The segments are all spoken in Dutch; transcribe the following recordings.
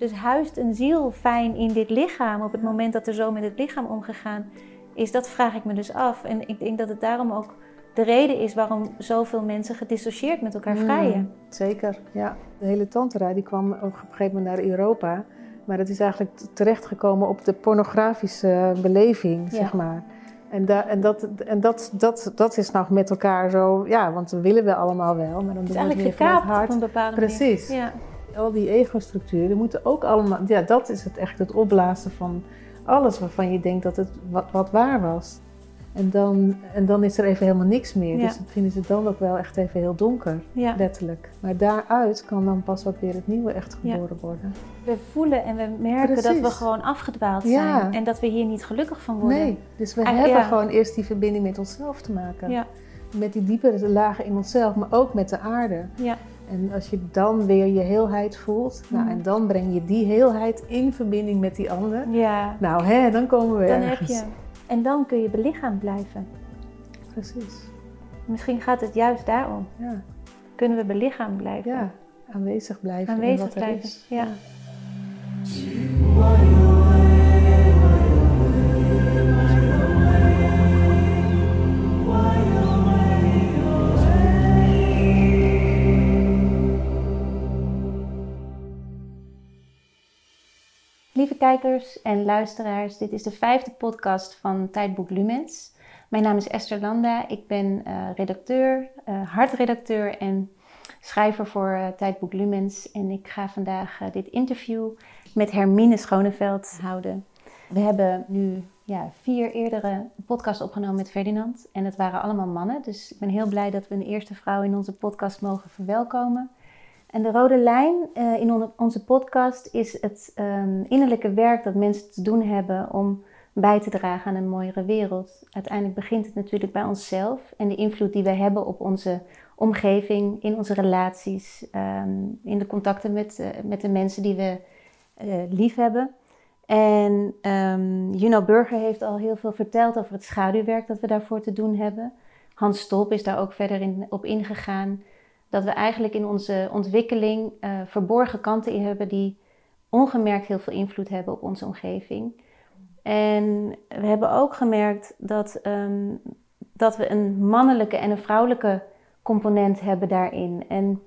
Dus huist een ziel fijn in dit lichaam op het moment dat er zo met het lichaam omgegaan is? Dat vraag ik me dus af. En ik denk dat het daarom ook de reden is waarom zoveel mensen gedissocieerd met elkaar vrijen. Mm, zeker, ja. De hele tantra die kwam ook op een gegeven moment naar Europa. Maar dat is eigenlijk terechtgekomen op de pornografische beleving, zeg maar. En, da en, dat, en dat, dat, dat is nog met elkaar zo, ja, want we willen we allemaal wel. Maar dan het is eigenlijk gekaapt op een bepaalde Precies. Ja. Al die ego-structuren moeten ook allemaal, ja, dat is het echt het opblazen van alles waarvan je denkt dat het wat, wat waar was. En dan, en dan is er even helemaal niks meer. Dus dat vinden ze dan ook wel echt even heel donker, letterlijk. Maar daaruit kan dan pas ook weer het nieuwe echt geboren worden. We voelen en we merken dat we gewoon afgedwaald zijn. En dat we hier niet gelukkig van worden. Nee, dus we hebben gewoon eerst die verbinding met onszelf te maken. Met die diepere lagen in onszelf, maar ook met de aarde. En als je dan weer je heelheid voelt, nou, mhm. en dan breng je die heelheid in verbinding met die ander. Ja. Nou, hè, dan komen we dan ergens. Heb je en dan kun je belichaamd blijven. Precies. Misschien gaat het juist daarom. Ja. Kunnen we belichaamd blijven? Ja, aanwezig blijven. Aanwezig wat blijven, is. ja. Lieve kijkers en luisteraars, dit is de vijfde podcast van Tijdboek Lumens. Mijn naam is Esther Landa. Ik ben uh, redacteur, uh, hartredacteur en schrijver voor uh, Tijdboek Lumens. En ik ga vandaag dit interview met Hermine Schoneveld houden. We hebben nu ja, vier eerdere podcasts opgenomen met Ferdinand. En het waren allemaal mannen. Dus ik ben heel blij dat we een eerste vrouw in onze podcast mogen verwelkomen. En de rode lijn uh, in onze podcast is het um, innerlijke werk dat mensen te doen hebben om bij te dragen aan een mooiere wereld. Uiteindelijk begint het natuurlijk bij onszelf en de invloed die wij hebben op onze omgeving, in onze relaties, um, in de contacten met, uh, met de mensen die we uh, lief hebben. En um, Juno Burger heeft al heel veel verteld over het schaduwwerk dat we daarvoor te doen hebben. Hans Stolp is daar ook verder in, op ingegaan dat we eigenlijk in onze ontwikkeling uh, verborgen kanten in hebben die ongemerkt heel veel invloed hebben op onze omgeving. En we hebben ook gemerkt dat, um, dat we een mannelijke en een vrouwelijke component hebben daarin. En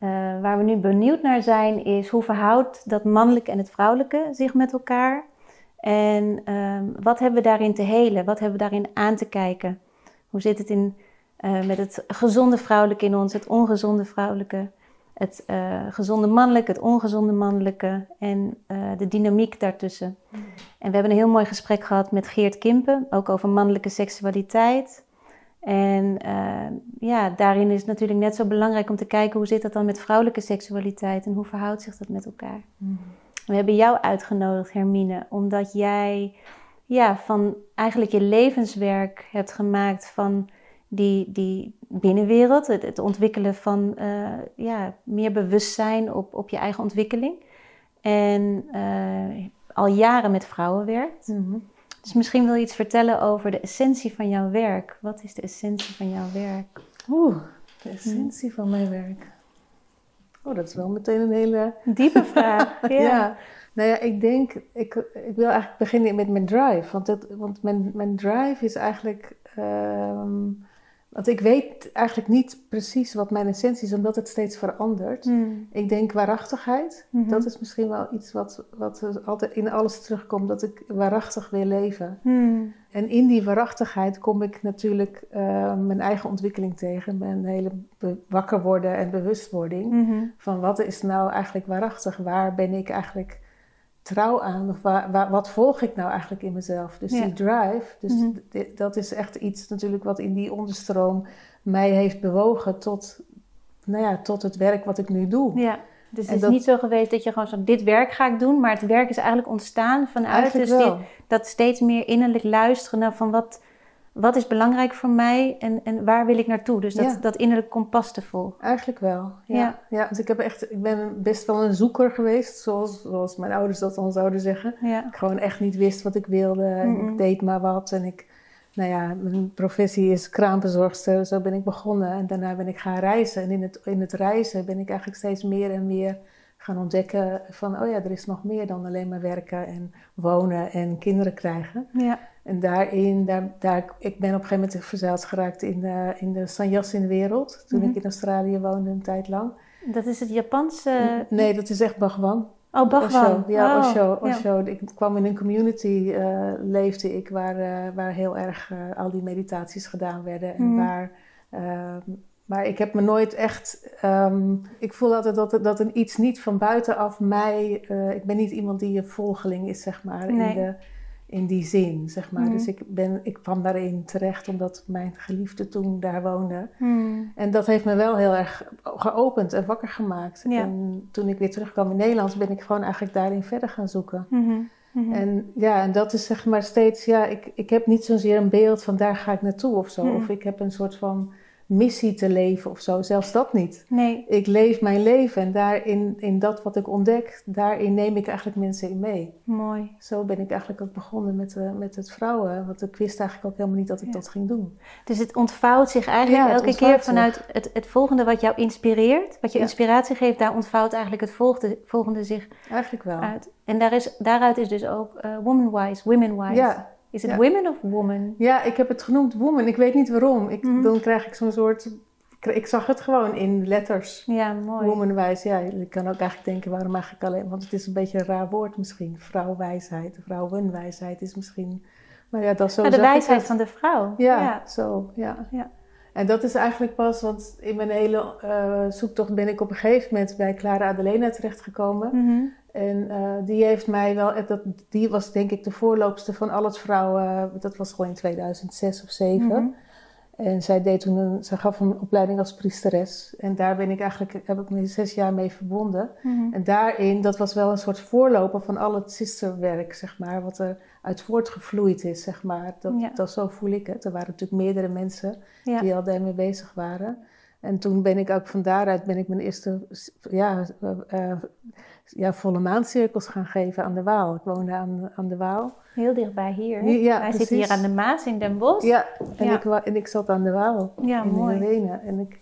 uh, waar we nu benieuwd naar zijn, is hoe verhoudt dat mannelijke en het vrouwelijke zich met elkaar? En um, wat hebben we daarin te helen? Wat hebben we daarin aan te kijken? Hoe zit het in uh, met het gezonde vrouwelijke in ons, het ongezonde vrouwelijke, het uh, gezonde mannelijke, het ongezonde mannelijke en uh, de dynamiek daartussen. En we hebben een heel mooi gesprek gehad met Geert Kimpen, ook over mannelijke seksualiteit. En ja, daarin is het natuurlijk net zo belangrijk om te kijken hoe zit dat dan met vrouwelijke seksualiteit en hoe verhoudt zich dat met elkaar. We hebben jou uitgenodigd, Hermine, omdat jij ja, van eigenlijk je levenswerk hebt gemaakt van die, die binnenwereld, het, het ontwikkelen van uh, ja, meer bewustzijn op, op je eigen ontwikkeling. En uh, al jaren met vrouwen werkt. Mm Dus misschien wil je iets vertellen over de essentie van jouw werk. Wat is de essentie van jouw werk? Oeh, de essentie van mijn werk. Oh, dat is wel meteen een hele... Diepe vraag, ja. ja. Nou ja, ik denk, ik, ik wil eigenlijk beginnen met mijn drive. Want, het, want mijn, mijn drive is eigenlijk... Um, want ik weet eigenlijk niet precies wat mijn essentie is, omdat het steeds verandert. Hmm. Ik denk waarachtigheid. Mhm. Dat is misschien wel iets wat, wat altijd in alles terugkomt, dat ik waarachtig wil leven. Hmm. En in die waarachtigheid kom ik natuurlijk uh, mijn eigen ontwikkeling tegen. Mijn hele wakker worden en bewustwording. Mhm. Van wat is nou eigenlijk waarachtig? Waar ben ik eigenlijk trouw aan? Of waar, wat volg ik nou eigenlijk in mezelf? Dus die drive, dus mhm. dat is echt iets natuurlijk wat in die onderstroom mij heeft bewogen tot, nou ja, tot het werk wat ik nu doe. Ja. Dus het is niet zo geweest dat je gewoon zo, dit werk ga ik doen, maar het werk is eigenlijk ontstaan vanuit dus dat steeds meer innerlijk luisteren naar van wat, wat is belangrijk voor mij en, en waar wil ik naartoe? Dus dat, dat innerlijk kompas te volgen. Eigenlijk wel, ja. ja. dus ik, heb echt, ik ben best wel een zoeker geweest, zoals, zoals mijn ouders dat dan zouden zeggen. Ja. Ik gewoon echt niet wist wat ik wilde en ik deed maar wat. En ik, nou ja, mijn professie is kraampenzorgster, zo ben ik begonnen. En daarna ben ik gaan reizen. En in het, in het reizen ben ik eigenlijk steeds meer en meer gaan ontdekken van, oh ja, er is nog meer dan alleen maar werken en wonen en kinderen krijgen. Ja. En daarin, daar, daar, ik ben op een gegeven moment verzeild geraakt in de, in de Sanjas in de wereld, toen Mhm. ik in Australië woonde een tijd lang. Dat is het Japanse... Nee, dat is echt Bhagwan. Oh, Bhagwan. Osho, ja, Oh, Osho, ja. Osho. Ik kwam in een community, eh, leefde ik, waar, eh, waar heel erg eh, al die meditaties gedaan werden. En Mhm. waar, ehm, maar ik heb me nooit echt, ehm, ik voel altijd dat, dat een iets niet van buitenaf mij, ik ben niet iemand die een volgeling is, zeg maar, Nee. in, de, in die zin, zeg maar. Mhm. Dus ik, ben, ik kwam daarin terecht omdat mijn geliefde toen daar woonde. Hmm. En dat heeft me wel heel erg geopend en wakker gemaakt. Ja. En toen ik weer terugkwam in Nederland, ben ik gewoon eigenlijk daarin verder gaan zoeken. Mhm. Mhm. En ja, en dat is zeg maar steeds, ja, ik, ik heb niet zozeer een beeld van daar ga ik naartoe of zo. Mhm. Of ik heb een soort van missie te leven of zo, zelfs dat niet. Nee. Ik leef mijn leven en daarin, in dat wat ik ontdek, daarin neem ik eigenlijk mensen in mee. Mooi. Zo ben ik eigenlijk ook begonnen met, eh, met het vrouwen, want ik wist eigenlijk ook helemaal niet dat ik Ja. dat ging doen. Dus het ontvouwt zich eigenlijk Ja, elke keer vanuit het, het volgende wat jou inspireert, wat je Ja. inspiratie geeft, daar ontvouwt eigenlijk het volgende, volgende zich Eigenlijk wel. uit. En daar is, daaruit is dus ook eh woman-wise, women-wise. Ja, Is het ja. women of woman? Ja, ik heb het genoemd woman. Ik weet niet waarom. Ik, Mhm. Dan krijg ik zo'n soort... Ik zag het gewoon in letters. Ja, mooi. Womanwijs. Ja, ik kan ook eigenlijk denken waarom eigenlijk alleen... Want het is een beetje een raar woord misschien. Vrouwwijsheid. Vrouwenwijsheid is misschien... Maar ja, dat zo Nou, de wijsheid van de vrouw. Ja, ja. zo. Ja. Ja. En dat is eigenlijk pas... Want in mijn hele eh, zoektocht ben ik op een gegeven moment bij Clara Adelena terechtgekomen. Mhm. En eh, die heeft mij wel, eh, dat, die was denk ik de voorloopster van al het vrouwen, dat was gewoon in 2006 of 2007. Mhm. En zij deed toen een, zij gaf een opleiding als priesteres. En daar ben ik eigenlijk, heb ik me zes jaar mee verbonden. Mhm. En daarin, dat was wel een soort voorloper van al het sisterwerk, zeg maar, wat er uit voortgevloeid is, zeg maar. Dat, Ja. dat, zo voel ik het. Er waren natuurlijk meerdere mensen Ja. die al daarmee bezig waren. En toen ben ik ook van daaruit ben ik mijn eerste ja, eh, eh, ja, volle maancirkels gaan geven aan de Waal. Ik woonde aan, aan de Waal. Heel dichtbij hier. hè? Ja, Wij zitten hier aan de Maas in Den Bosch. Ja, en, Ja. Ik, en ik zat aan de Waal Ja, in mooi. En ik,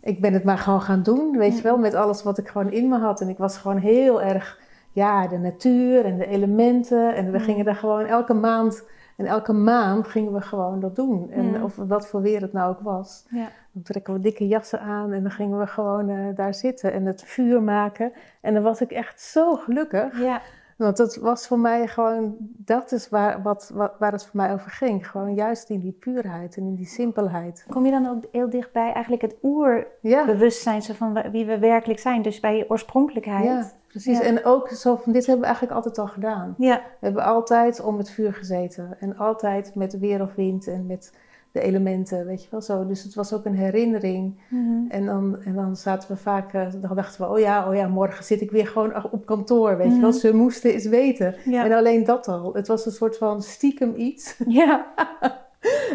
ik ben het maar gewoon gaan doen, weet je wel, met alles wat ik gewoon in me had. En ik was gewoon heel erg, ja, de natuur en de elementen. En we gingen daar gewoon elke maand, en elke maand gingen we gewoon dat doen. En of wat voor weer het nou ook was. Ja. Dan trekken we dikke jassen aan en dan gingen we gewoon eh, daar zitten en het vuur maken. En dan was ik echt zo gelukkig. Ja. Want dat was voor mij gewoon, dat is waar, wat, wat, waar het voor mij over ging. Gewoon juist in die puurheid en in die simpelheid. Kom je dan ook heel dichtbij eigenlijk het oerbewustzijn van wie we werkelijk zijn, dus bij je oorspronkelijkheid? ja precies. Ja. En ook zo van, dit hebben we eigenlijk altijd al gedaan. Ja. We hebben altijd om het vuur gezeten. En altijd met weer of wind en met de elementen, weet je wel zo. Dus het was ook een herinnering. Mhm. En dan, en dan zaten we vaak, eh, dan dachten we, oh ja, oh ja, morgen zit ik weer gewoon op kantoor, weet je wel. Mhm. Ze moesten eens weten. Ja. En alleen dat al. Het was een soort van stiekem iets. ja.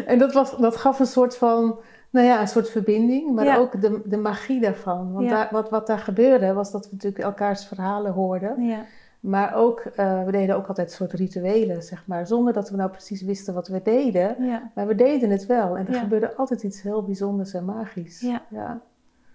En dat, was, dat gaf een soort van, nou ja, een soort verbinding, maar Ja. ook de, de magie daarvan. Want Ja. daar, wat, wat daar gebeurde, was dat we natuurlijk elkaars verhalen hoorden. ja. Maar ook, eh, we deden ook altijd een soort rituelen, zeg maar. Zonder dat we nou precies wisten wat we deden. Ja. Maar we deden het wel. En er Ja. gebeurde altijd iets heel bijzonders en magisch. Ja. ja.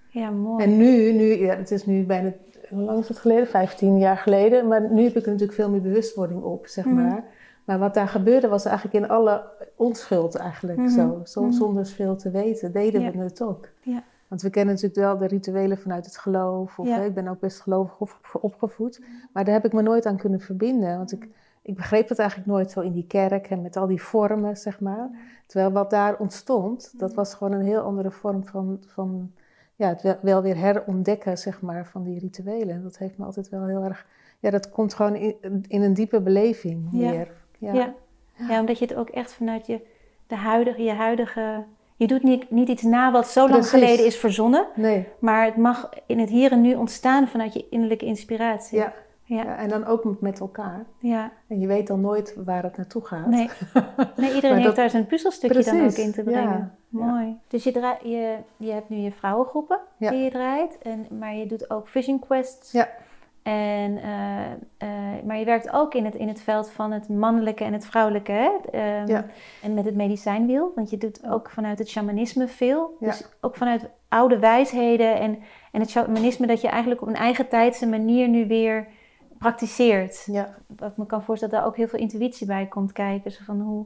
Ja, mooi. En nu, nu ja, het is nu bijna, hoe lang is het geleden? 15 jaar geleden. Maar nu heb ik er natuurlijk veel meer bewustwording op, zeg Mhm. maar. Maar wat daar gebeurde was eigenlijk in alle onschuld eigenlijk Mhm. zo. Mhm. Zonder veel te weten deden Ja. we het ook. Ja. Want we kennen natuurlijk wel de rituelen vanuit het geloof. Of, Ja. hè, ik ben ook best gelovig op- opgevoed. Maar daar heb ik me nooit aan kunnen verbinden. Want ik, ik begreep het eigenlijk nooit zo in die kerk en met al die vormen, zeg maar. Terwijl wat daar ontstond, dat was gewoon een heel andere vorm van, van ja, het wel, wel weer herontdekken, zeg maar, van die rituelen. En dat heeft me altijd wel heel erg... Ja, dat komt gewoon in, in een diepe beleving Ja. meer. Ja. Ja. Ja, omdat je het ook echt vanuit je, de huidige, je huidige... Je doet niet, niet iets na wat zo lang geleden is verzonnen. Nee, Maar het mag in het hier en nu ontstaan vanuit je innerlijke inspiratie. ja. Ja. ja. En dan ook met- elkaar. ja. En je weet dan nooit waar het naartoe gaat. Nee. nee, iedereen heeft dat- daar zijn puzzelstukje dan ook in te brengen. ja. Mooi. Dus je, draai, je, je hebt nu je vrouwengroepen die je draait. En, maar je doet ook vision quests. Ja. En eh, eh, maar je werkt ook in het, in het veld van het mannelijke en het vrouwelijke. Hè? Ehm, Ja. En met het medicijnwiel, want je doet ook vanuit het shamanisme veel. Ja. Dus ook vanuit oude wijsheden en, en het shamanisme dat je eigenlijk op een eigen tijdse manier nu weer praktiseert. Ja, Wat ik me kan voorstellen dat daar ook heel veel intuïtie bij komt kijken. Zo van hoe,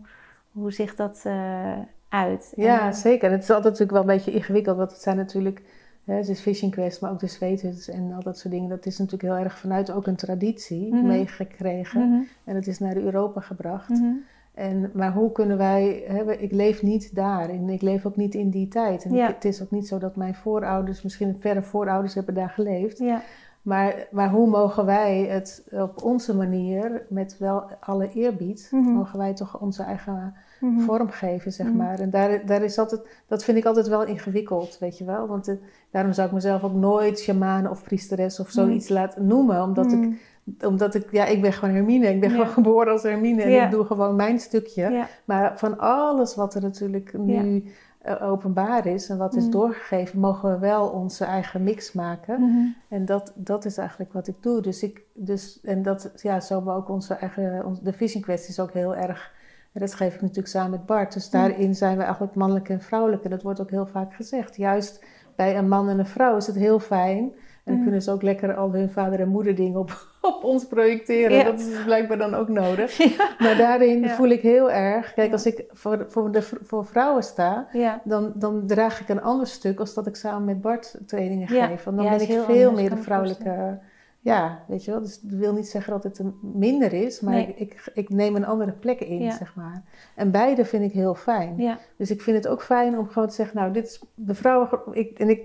hoe zich dat eh, uit. En, ja zeker. En het is altijd natuurlijk wel een beetje ingewikkeld, want het zijn natuurlijk, hè, het is Vision Quest, maar ook de zweethuts en al dat soort dingen. Dat is natuurlijk heel erg vanuit ook een traditie Mhm. meegekregen. mhm, En het is naar Europa gebracht. mhm. En, maar hoe kunnen wij, hè, ik leef niet daar en ik leef ook niet in die tijd. En Ja. het is ook niet zo dat mijn voorouders, misschien verre voorouders hebben daar geleefd. Ja, Maar, maar hoe mogen wij het op onze manier, met wel alle eerbied, mogen wij toch onze eigen mhm. vorm geven, zeg Mhm. maar. En daar, daar is altijd, dat vind ik altijd wel ingewikkeld, weet je wel. Want het- daarom zou ik mezelf ook nooit shamaan of priesteres of zoiets laten noemen. Omdat Mhm. ik, omdat ik, ja, ik ben gewoon Hermine. Ik ben Ja. gewoon geboren als Hermine en Ja. ik doe gewoon mijn stukje. Ja, Maar van alles wat er natuurlijk nu eh, openbaar is en wat is Mhm. doorgegeven, mogen we wel onze eigen mix maken. mhm. En dat, dat is eigenlijk wat ik doe. Dus ik, dus, en dat, ja, zo hebben we ook onze eigen, de vision quest is ook heel erg, en dat geef ik natuurlijk samen met Bart. Dus daarin zijn we eigenlijk mannelijk en vrouwelijk. En dat wordt ook heel vaak gezegd. Juist bij een man en een vrouw is het heel fijn. En dan Mhm. kunnen ze ook lekker al hun vader en moeder dingen op, op ons projecteren. Ja. Dat is dus blijkbaar dan ook nodig. Maar daarin Ja. voel ik heel erg, kijk als ik voor, voor, de, voor vrouwen sta, dan, dan draag ik een ander stuk als dat ik samen met Bart trainingen geef. Want dan ben ik veel meer de vrouwelijke. Ja, weet je wel. Dus dat wil niet zeggen dat het een minder is, maar Nee. ik, ik, ik neem een andere plek in, Ja. zeg maar. En beide vind ik heel fijn. ja. Dus ik vind het ook fijn om gewoon te zeggen, nou, dit is de vrouwen. Ik, en ik,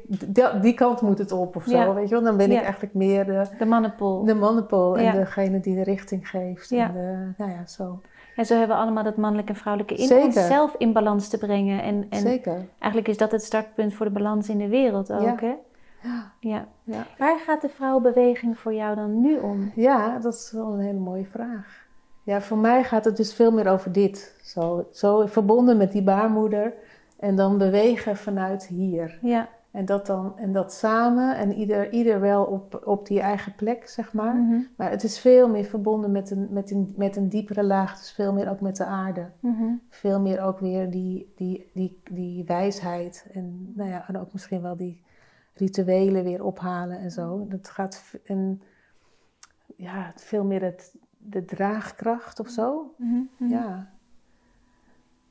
die, kant moet het op of zo, Ja. weet je wel. Dan ben ik eigenlijk meer de, De mannenpool. de mannenpool en degene die de richting geeft. Ja. En de, nou ja, zo. En zo hebben we allemaal dat mannelijke en vrouwelijke in Zeker. onszelf in balans te brengen. En, en Zeker. eigenlijk is dat het startpunt voor de balans in de wereld ook, Ja. hè? Ja. Ja. Ja. Waar gaat de vrouwenbeweging voor jou dan nu om? Ja, dat is wel een hele mooie vraag. Ja, voor mij gaat het dus veel meer over dit. Zo, zo verbonden met die baarmoeder en dan bewegen vanuit hier. Ja. En dat dan en dat samen en ieder, ieder wel op, op die eigen plek, zeg maar. Mhm. Maar het is veel meer verbonden met een, met een, met een diepere laag, dus veel meer ook met de aarde. Mhm. Veel meer ook weer die, die, die, die wijsheid en, nou ja, en ook misschien wel die rituelen weer ophalen en zo. Dat gaat v- en ja, veel meer het, de draagkracht of zo. Mhm. Mhm. Ja.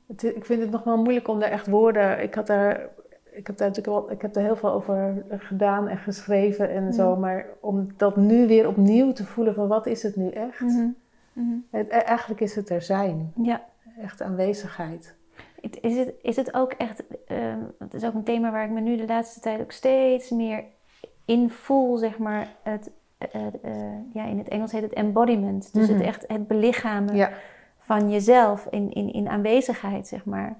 Het, ik vind het nog wel moeilijk om daar echt woorden. Ik had daar. Ik heb daar natuurlijk wel, ik heb daar heel veel over gedaan en geschreven en zo, Mhm. maar om dat nu weer opnieuw te voelen van wat is het nu echt? Het, e- eigenlijk is het er zijn, Ja. echt aanwezigheid. Is het, is het ook echt, ehm het is ook een thema waar ik me nu de laatste tijd ook steeds meer in voel, zeg maar, het, eh, eh, ja, in het Engels heet het embodiment. Dus Mhm. het echt het belichamen Ja, van jezelf in, in, in aanwezigheid, zeg maar.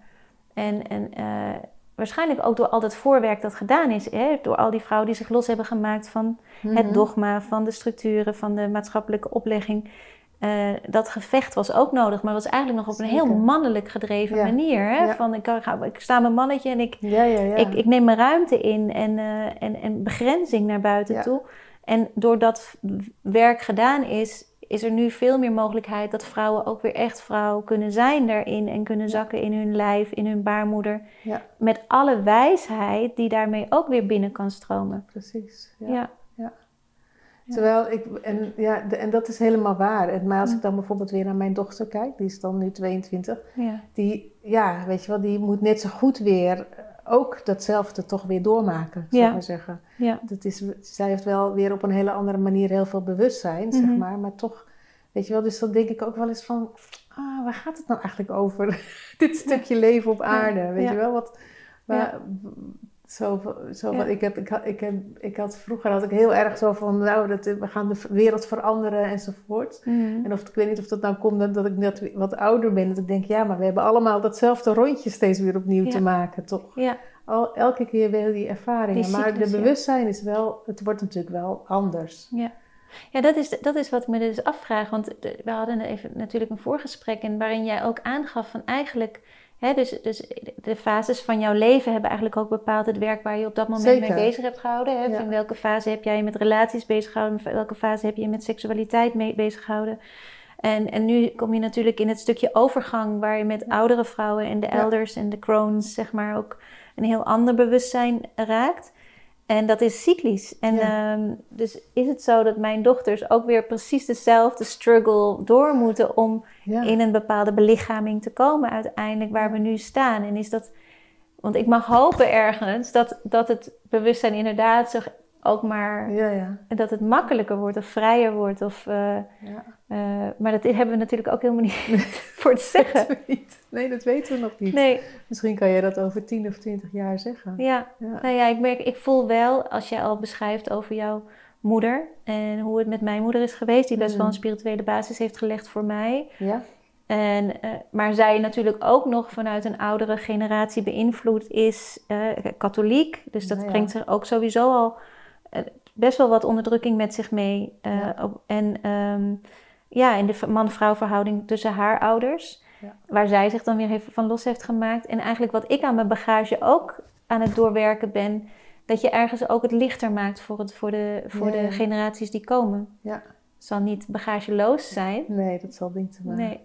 En, en eh, waarschijnlijk ook door al dat voorwerk dat gedaan is, hè? door al die vrouwen die zich los hebben gemaakt van het Mhm. dogma, van de structuren, van de maatschappelijke oplegging. Eh, dat gevecht was ook nodig, maar was eigenlijk nog op een heel mannelijk gedreven Ja. manier. Hè? Ja. Van ik, ga, ik sta mijn mannetje en ik, Ja, ik, ik neem mijn ruimte in en, eh, en, en begrenzing naar buiten toe. En doordat werk gedaan is, is er nu veel meer mogelijkheid dat vrouwen ook weer echt vrouw kunnen zijn daarin en kunnen zakken in hun lijf, in hun baarmoeder. Met alle wijsheid die daarmee ook weer binnen kan stromen. Precies. Ja. Ja. Terwijl ik, en, ja, de- en dat is helemaal waar. En, maar als ik dan bijvoorbeeld weer naar mijn dochter kijk, die is dan nu 22, Ja. die, ja, weet je wel, die moet net zo goed weer ook datzelfde toch weer doormaken, zou ik maar zeggen. Ja. Dat is, zij heeft wel weer op een hele andere manier heel veel bewustzijn, zeg Mhm. maar, maar toch, weet je wel, dus dan denk ik ook wel eens van, ah, waar gaat het nou eigenlijk over? Dit stukje leven op aarde, weet je wel? Wat, waar, Ja. Zo, zo, Ja. ik, heb, ik, had, ik, heb, ik had vroeger had ik heel erg zo van, nou, dat, we gaan de wereld veranderen enzovoort. Mhm. En of, ik weet niet of dat nou komt dat, dat ik net wat ouder ben. Dat ik denk, ja, maar we hebben allemaal datzelfde rondje steeds weer opnieuw Ja. te maken, toch? Ja. Al, elke keer weer die ervaringen. Die maar de bewustzijn is wel, het wordt natuurlijk wel anders. Ja, ja dat, is, dat is wat ik me dus afvraag. Want we hadden even natuurlijk een voorgesprek en waarin jij ook aangaf van eigenlijk Dus, dus de fases van jouw leven hebben eigenlijk ook bepaald het werk waar je op dat moment Zeker. mee bezig hebt gehouden. Hè? Ja. In welke fase heb jij je met relaties bezig gehouden? In welke fase heb je je met seksualiteit mee bezig gehouden? En, en nu kom je natuurlijk in het stukje overgang waar je met oudere vrouwen en de Ja. elders en de crones, zeg maar, ook een heel ander bewustzijn raakt. En dat is cyclisch. En Ja. ehm, dus is het zo dat mijn dochters ook weer precies dezelfde struggle door moeten om Ja. in een bepaalde belichaming te komen uiteindelijk waar we nu staan. En is dat, want ik mag hopen ergens dat, dat het bewustzijn inderdaad zich ook maar, ja, ja. dat het makkelijker wordt of vrijer wordt. Of, eh, ja. eh, maar dat hebben we natuurlijk ook helemaal niet voor te zeggen. niet. Nee, dat weten we nog niet. Nee, Misschien kan je dat over 10 of 20 jaar zeggen. ja. Nou ja, ik merk, ik voel wel, als jij al beschrijft over jouw moeder en hoe het met mijn moeder is geweest, die best wel een spirituele basis heeft gelegd voor mij. Ja? En, eh, maar zij natuurlijk ook nog vanuit een oudere generatie beïnvloed is, katholiek. Dus dat Nou brengt er ook sowieso al best wel wat onderdrukking met zich mee. eh, Ja. op, en ehm, ja, in de man-vrouw verhouding tussen haar ouders. Ja. Waar zij zich dan weer even van los heeft gemaakt. En eigenlijk wat ik aan mijn bagage ook aan het doorwerken ben. Dat je ergens ook het lichter maakt voor, het, voor, de, voor Ja, de generaties die komen. Ja. Het zal niet bagageloos zijn. Nee, dat zal niet te maken. Nee.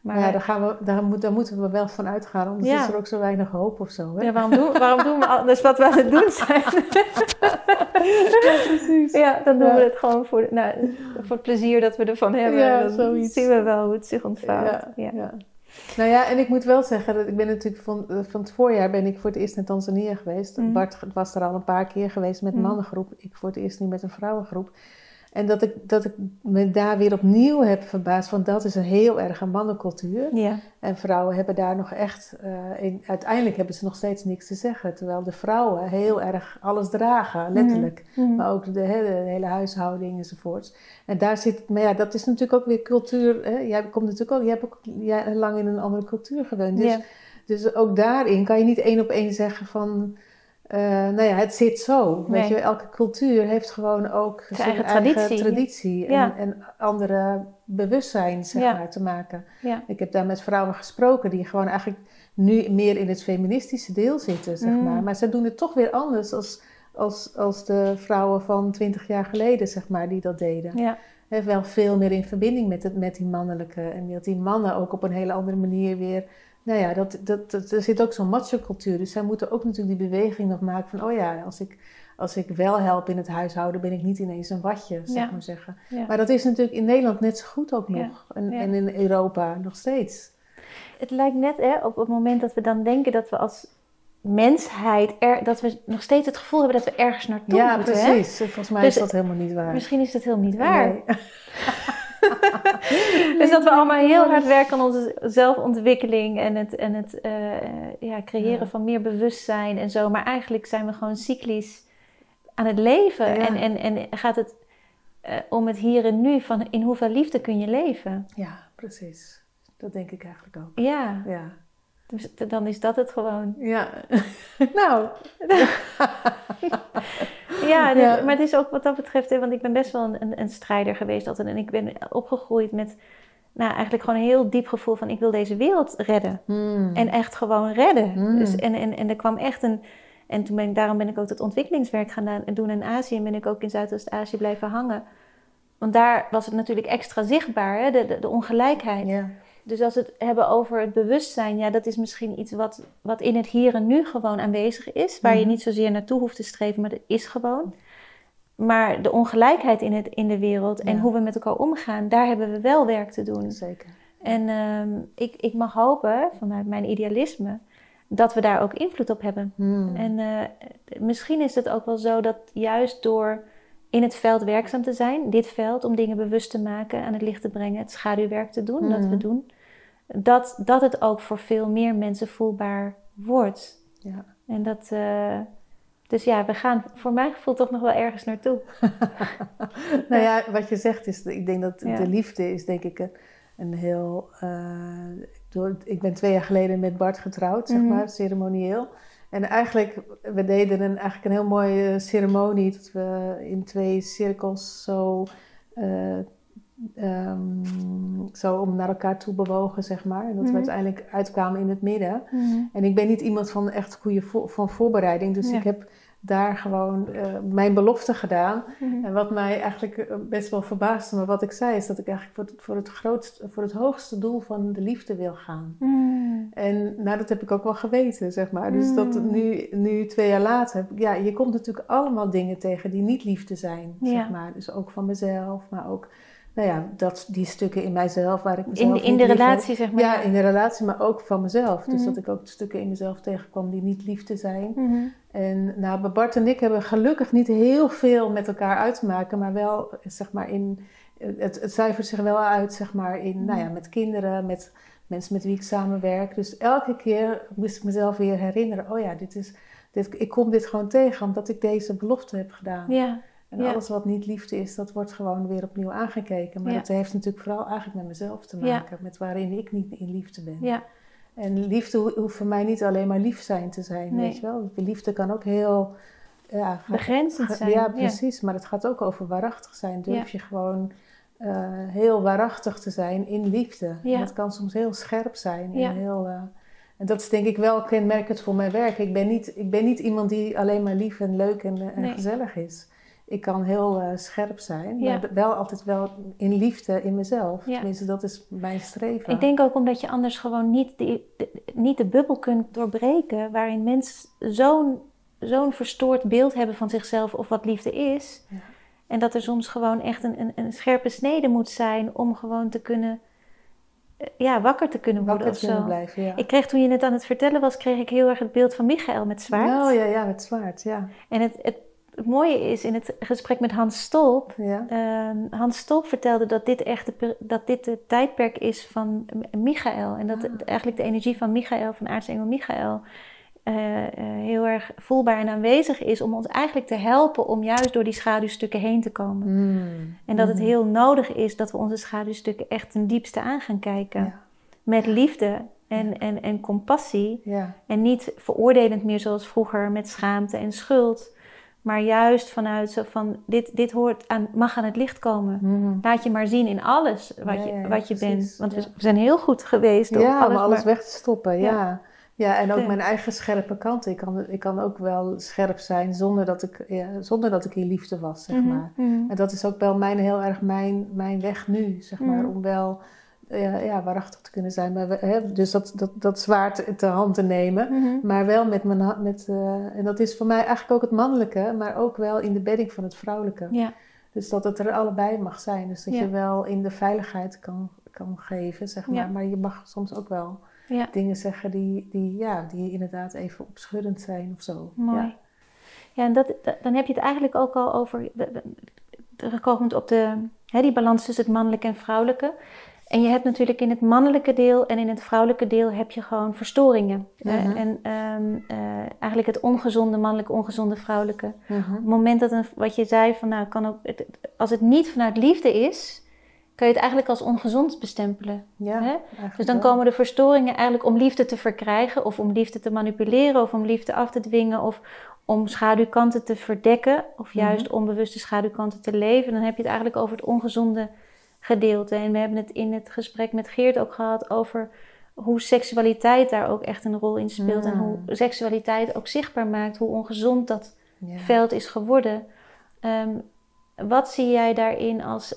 Maar ja, daar, gaan we, daar, moet, daar moeten we wel van uitgaan, anders Ja. is er ook zo weinig hoop of zo. Hè? Ja, waarom, doen, waarom doen we anders wat we aan het doen zijn? precies. ja, dan doen Ja. we het gewoon voor, nou, voor het plezier dat we ervan hebben. Ja, dan zoiets. zien we wel hoe het zich ontvouwt. Ja, Ja. ja. Nou ja, en ik moet wel zeggen dat ik ben natuurlijk van, eh, van het voorjaar ben ik voor het eerst in Tanzania geweest. Mhm. Bart was er al een paar keer geweest met Mhm. mannengroep. Ik voor het eerst nu met een vrouwengroep. En dat ik, dat ik me daar weer opnieuw heb verbaasd, want dat is een heel erg een mannencultuur. Ja. En vrouwen hebben daar nog echt, eh, in, uiteindelijk hebben ze nog steeds niks te zeggen. Terwijl de vrouwen heel erg alles dragen, letterlijk. Mhm. Maar ook de, hele huishouding enzovoorts. En daar zit, maar ja, dat is natuurlijk ook weer cultuur. Hè? Jij komt natuurlijk ook, jij hebt ook jij, lang in een andere cultuur gewoond. Dus, Ja. dus ook daarin kan je niet één op één zeggen van, eh, nou ja, het zit zo. Weet je, elke cultuur heeft gewoon ook Zijn eigen traditie. traditie en, Ja. en andere bewustzijn, zeg Ja. maar, te maken. Ja. Ik heb daar met vrouwen gesproken die gewoon eigenlijk nu meer in het feministische deel zitten, zeg Mm. maar. Maar ze doen het toch weer anders als, als, als de vrouwen van twintig jaar geleden, zeg maar, die dat deden. Ja. He, wel veel meer in verbinding met, het, met die mannelijke. En dat die mannen ook op een hele andere manier weer... Nou ja, dat, dat, dat, er zit ook zo'n macho-cultuur. Dus zij moeten ook natuurlijk die beweging nog maken van... Oh ja, als ik, als ik wel help in het huishouden, ben ik niet ineens een watje, zeg Ja. maar zeggen. Ja. Maar dat is natuurlijk in Nederland net zo goed ook Ja. nog. En, Ja. en in Europa nog steeds. Het lijkt net hè, op het moment dat we dan denken dat we als mensheid... Er, dat we nog steeds het gevoel hebben dat we ergens naartoe ja, moeten. hè? precies. Volgens mij Dus is dat helemaal niet waar. Misschien is dat helemaal niet waar. Nee. Dus dat we allemaal heel hard werken aan onze zelfontwikkeling en het, en het eh, ja, creëren Ja. van meer bewustzijn en zo. Maar eigenlijk zijn we gewoon cyclisch aan het leven. Ja. En, en, en gaat het eh, om het hier en nu, van in hoeveel liefde kun je leven? Ja, precies. Dat denk ik eigenlijk ook. Ja, Ja. Dus dan is dat het gewoon. Ja. nou, Ja, maar het is ook wat dat betreft, want ik ben best wel een, een, strijder geweest altijd. En ik ben opgegroeid met nou, eigenlijk gewoon een heel diep gevoel van ik wil deze wereld redden. hmm. En echt gewoon redden. Mm. Dus, en, en, en er kwam echt een. En toen ben ik, daarom ben ik ook dat ontwikkelingswerk gaan doen in Azië. En ben ik ook in Zuidoost-Azië blijven hangen. Want daar was het natuurlijk extra zichtbaar, hè? De, de, de ongelijkheid. ja. Dus als we het hebben over het bewustzijn, ja, dat is misschien iets wat, wat in het hier en nu gewoon aanwezig is. Waar je Mhm. niet zozeer naartoe hoeft te streven, maar dat is gewoon. Maar de ongelijkheid in, het, in de wereld en Ja. hoe we met elkaar omgaan, daar hebben we wel werk te doen. Zeker. En ehm, ik, ik mag hopen, vanuit mijn idealisme, dat we daar ook invloed op hebben. Hmm. En eh, misschien is het ook wel zo dat juist door in het veld werkzaam te zijn, dit veld, om dingen bewust te maken, aan het licht te brengen, het schaduwwerk te doen, dat we Mhm. doen, dat, dat het ook voor veel meer mensen voelbaar wordt. Ja. En dat, eh, dus ja, we gaan voor mijn gevoel toch nog wel ergens naartoe. nou ja, wat je zegt is, ik denk dat Ja. de liefde is denk ik een, een heel... eh, ik ben twee jaar geleden met Bart getrouwd, zeg Mhm. maar, ceremonieel. En eigenlijk, we deden een, eigenlijk een heel mooie ceremonie, dat we in twee cirkels zo... eh, ehm, zo om naar elkaar toe bewogen, zeg maar. En dat we Mhm. uiteindelijk uitkwamen in het midden. Mhm. En ik ben niet iemand van echt goede vo- van voorbereiding. Dus Ja. ik heb daar gewoon eh, mijn belofte gedaan. Mhm. En wat mij eigenlijk eh, best wel verbaasde, maar wat ik zei, is dat ik eigenlijk voor het, voor het, grootste, voor het hoogste doel van de liefde wil gaan. En nou, dat heb ik ook wel geweten, zeg maar. Dus dat nu, nu twee jaar later, ja, je komt natuurlijk allemaal dingen tegen die niet liefde zijn, Ja. zeg maar. Dus ook van mezelf, maar ook, nou ja, dat, die stukken in mijzelf waar ik mezelf In, in de relatie, zeg maar. Ja, in de relatie, maar ook van mezelf. Dus Mhm. dat ik ook stukken in mezelf tegenkwam die niet liefde zijn. Mhm. En nou, Bart en ik hebben gelukkig niet heel veel met elkaar uit te maken, maar wel, zeg maar, in, het, het cijfert zich wel uit, zeg maar, in, nou ja, met kinderen, met mensen met wie ik samenwerk. Dus elke keer moest ik mezelf weer herinneren, oh ja, dit is, dit, ik kom dit gewoon tegen omdat ik deze belofte heb gedaan. Ja. En ja. alles wat niet liefde is, dat wordt gewoon weer opnieuw aangekeken. Maar Ja. dat heeft natuurlijk vooral eigenlijk met mezelf te maken, met waarin ik niet in liefde ben. ja. En liefde ho- hoeft voor mij niet alleen maar lief zijn te zijn, Nee. weet je wel. Liefde kan ook heel... Ja, Begrenzend zijn. Ja, precies. Maar het gaat ook over waarachtig zijn. Durf je gewoon eh, heel waarachtig te zijn in liefde. En dat kan soms heel scherp zijn. En, heel, eh, en dat is denk ik wel kenmerkend voor mijn werk. Ik ben niet, ik ben niet iemand die alleen maar lief en leuk en, eh, en Nee. gezellig is. Ik kan heel eh, scherp zijn, Ja. maar wel altijd wel in liefde in mezelf. Ja. Tenminste, dat is mijn streven. Ik denk ook omdat je anders gewoon niet, de, niet de bubbel kunt doorbreken waarin mensen zo'n zo'n verstoord beeld hebben van zichzelf of wat liefde is. Ja. En dat er soms gewoon echt een, een, een scherpe snede moet zijn om gewoon te kunnen, eh, ja, wakker te kunnen worden Wakker of kunnen zo. blijven, ja. Ik kreeg toen je het aan het vertellen was, kreeg ik heel erg het beeld van Michael met zwaard. Oh ja, ja, met zwaard, ja. En het, het, het mooie is in het gesprek met Hans Stolp ja. Ehm, Hans Stolp vertelde dat dit echt de, dat dit het tijdperk is van Michael. En dat Ah. het- eigenlijk de energie van Michael, van aartsengel Michael, eh, eh, heel erg voelbaar en aanwezig is om ons eigenlijk te helpen om juist door die schaduwstukken heen te komen. Mm. En dat het Mhm. heel nodig is dat we onze schaduwstukken echt ten diepste aan gaan kijken. Ja. Met liefde en, en, en compassie. Ja. En niet veroordelend meer zoals vroeger met schaamte en schuld. Maar juist vanuit zo van, dit, dit hoort aan, mag aan het licht komen. Mhm. Laat je maar zien in alles wat Ja, je, wat je bent. Want we, ja. we zijn heel goed geweest om Ja, alles, om alles maar- weg te stoppen, ja. Ja. en ook mijn eigen scherpe kant. Ik kan, ik kan ook wel scherp zijn zonder dat ik, zonder dat ik in liefde was, zeg Mhm, maar. mhm. En dat is ook wel mijn, heel erg mijn, mijn weg nu, zeg maar. Om wel ja, ja, waarachtig te kunnen zijn. Maar we, hè, dus dat, dat, dat zwaard te hand te nemen. Mhm. Maar wel met mijn met, eh, en dat is voor mij eigenlijk ook het mannelijke, maar ook wel in de bedding van het vrouwelijke. Ja, Dus dat het er allebei mag zijn. Dus dat Ja. je wel in de veiligheid kan, kan geven, zeg maar. Ja. Maar je mag soms ook wel dingen zeggen die, die, ja, die inderdaad even opschuddend zijn of zo. mooi. Ja. Ja, en dat, dat- dan heb je het eigenlijk ook al over, terugkomend op de, hè, die balans tussen het mannelijke en vrouwelijke. En je hebt natuurlijk in het mannelijke deel en in het vrouwelijke deel heb je gewoon verstoringen. Eh, Mhm. en ehm, eh, eigenlijk het ongezonde mannelijke, ongezonde vrouwelijke. Mhm. Op het moment dat een, wat je zei, van, nou, kan ook, het- als het niet vanuit liefde is, kun je het eigenlijk als ongezond bestempelen. Ja, Hè? Dus dan komen de verstoringen eigenlijk om liefde te verkrijgen, of om liefde te manipuleren, of om liefde af te dwingen, of om schaduwkanten te verdekken, of juist onbewuste schaduwkanten te leven. Dan heb je het eigenlijk over het ongezonde gedeelte. En we hebben het in het gesprek met Geert ook gehad over hoe seksualiteit daar ook echt een rol in speelt. En hoe seksualiteit ook zichtbaar maakt hoe ongezond dat Ja. veld is geworden. Ehm, wat zie jij daarin als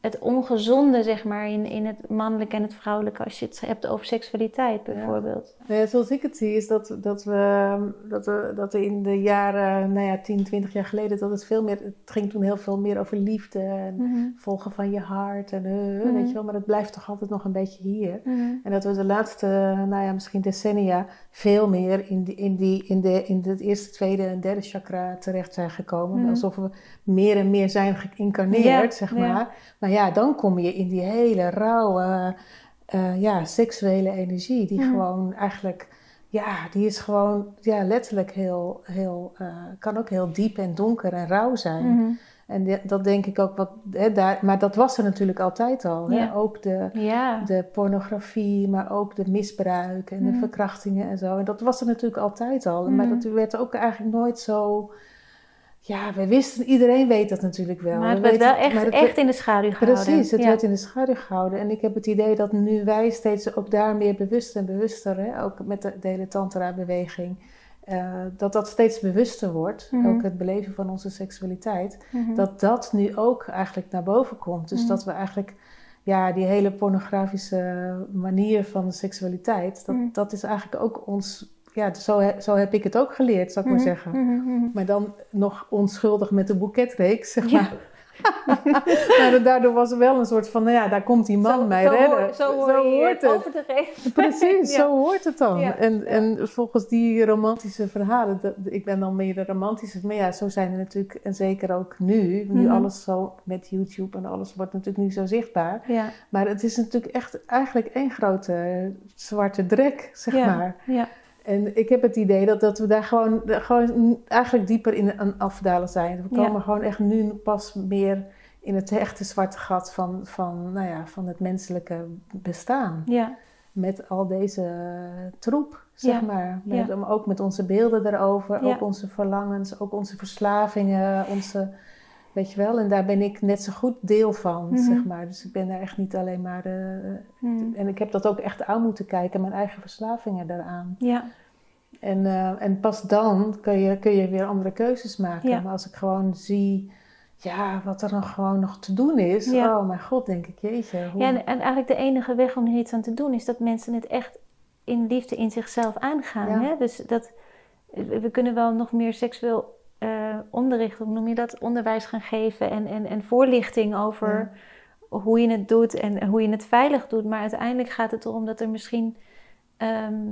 het ongezonde, zeg maar, in, in het mannelijke en het vrouwelijke, als je het hebt over seksualiteit bijvoorbeeld? Nee, zoals ik het zie is dat, dat, we, dat, we, dat we in de jaren, nou ja, 10, 20 jaar geleden, dat het veel meer, het ging toen heel veel meer over liefde en Mhm. volgen van je hart en eh, Mhm. weet je wel, maar het blijft toch altijd nog een beetje hier. Mhm. En dat we de laatste, nou ja, misschien decennia veel meer in, die, in, die, in, de, in het eerste, tweede en derde chakra terecht zijn gekomen. Alsof we meer en meer zijn geïncarneerd, Ja, zeg ja. Maar. Maar ja, dan kom je in die hele rauwe, eh, ja, seksuele energie. Die gewoon eigenlijk, ja, die is gewoon, ja, letterlijk heel, heel, eh, kan ook heel diep en donker en rauw zijn. Mhm. En dat denk ik ook wat, hè, daar, maar dat was er natuurlijk altijd al. Hè? Ook de, Ja. de pornografie, maar ook de misbruik en de Mhm. verkrachtingen en zo. En dat was er natuurlijk altijd al. Maar Mhm. dat werd ook eigenlijk nooit zo, ja, we wisten, iedereen weet dat natuurlijk wel. Maar het We werd wel echt, het in de schaduw gehouden. Precies, het ja. werd in de schaduw gehouden. En ik heb het idee dat nu wij steeds ook daar meer bewust en bewuster, hè, ook met de, de hele tantra-beweging, eh, dat dat steeds bewuster wordt, Mhm. ook het beleven van onze seksualiteit, Mhm. dat dat nu ook eigenlijk naar boven komt. Dus Mhm. dat we eigenlijk, ja, die hele pornografische manier van seksualiteit, dat, dat is eigenlijk ook ons, ja, zo, he- zo heb ik het ook geleerd, zou ik maar Mhm, zeggen. mhm, mhm. Maar dan nog onschuldig met de boeketreeks, zeg Ja. maar. maar daardoor was er wel een soort van, nou ja, daar komt die man Zo- mij zo redden. hoor- Zo hoor hoort het over. Precies, Ja. zo hoort het dan. Ja, En, ja. en volgens die romantische verhalen, dat, ik ben dan meer de romantische, maar ja, zo zijn er natuurlijk, en zeker ook nu, nu alles zo met YouTube en alles wordt natuurlijk nu zo zichtbaar. Maar het is natuurlijk echt eigenlijk één grote zwarte drek, zeg Ja. maar. ja. En ik heb het idee dat, dat we daar gewoon, gewoon eigenlijk dieper in aan afdalen zijn. We Ja. komen gewoon echt nu pas meer in het echte zwarte gat van, van, nou ja, van het menselijke bestaan. ja. Met al deze troep, zeg Ja. maar. Met, Ja. Ook met onze beelden erover, ook onze verlangens, ook onze verslavingen, onze... Weet je wel, en daar ben ik net zo goed deel van, Mhm. zeg maar. Dus ik ben daar echt niet alleen maar... eh, Mhm. en ik heb dat ook echt aan moeten kijken, mijn eigen verslavingen daaraan. Ja, En, eh, en pas dan kun je, kun je weer andere keuzes maken. Ja. Maar als ik gewoon zie ja, wat er nog gewoon nog te doen is. Ja. Oh mijn god, denk ik, jeetje. Hoe... ja en, en eigenlijk de enige weg om er iets aan te doen is dat mensen het echt in liefde in zichzelf aangaan. Ja. Hè? Dus dat, we kunnen wel nog meer seksueel eh, onderricht, hoe noem je dat, onderwijs gaan geven en, en, en voorlichting over hoe je het doet en hoe je het veilig doet. Maar uiteindelijk gaat het erom dat er misschien ehm,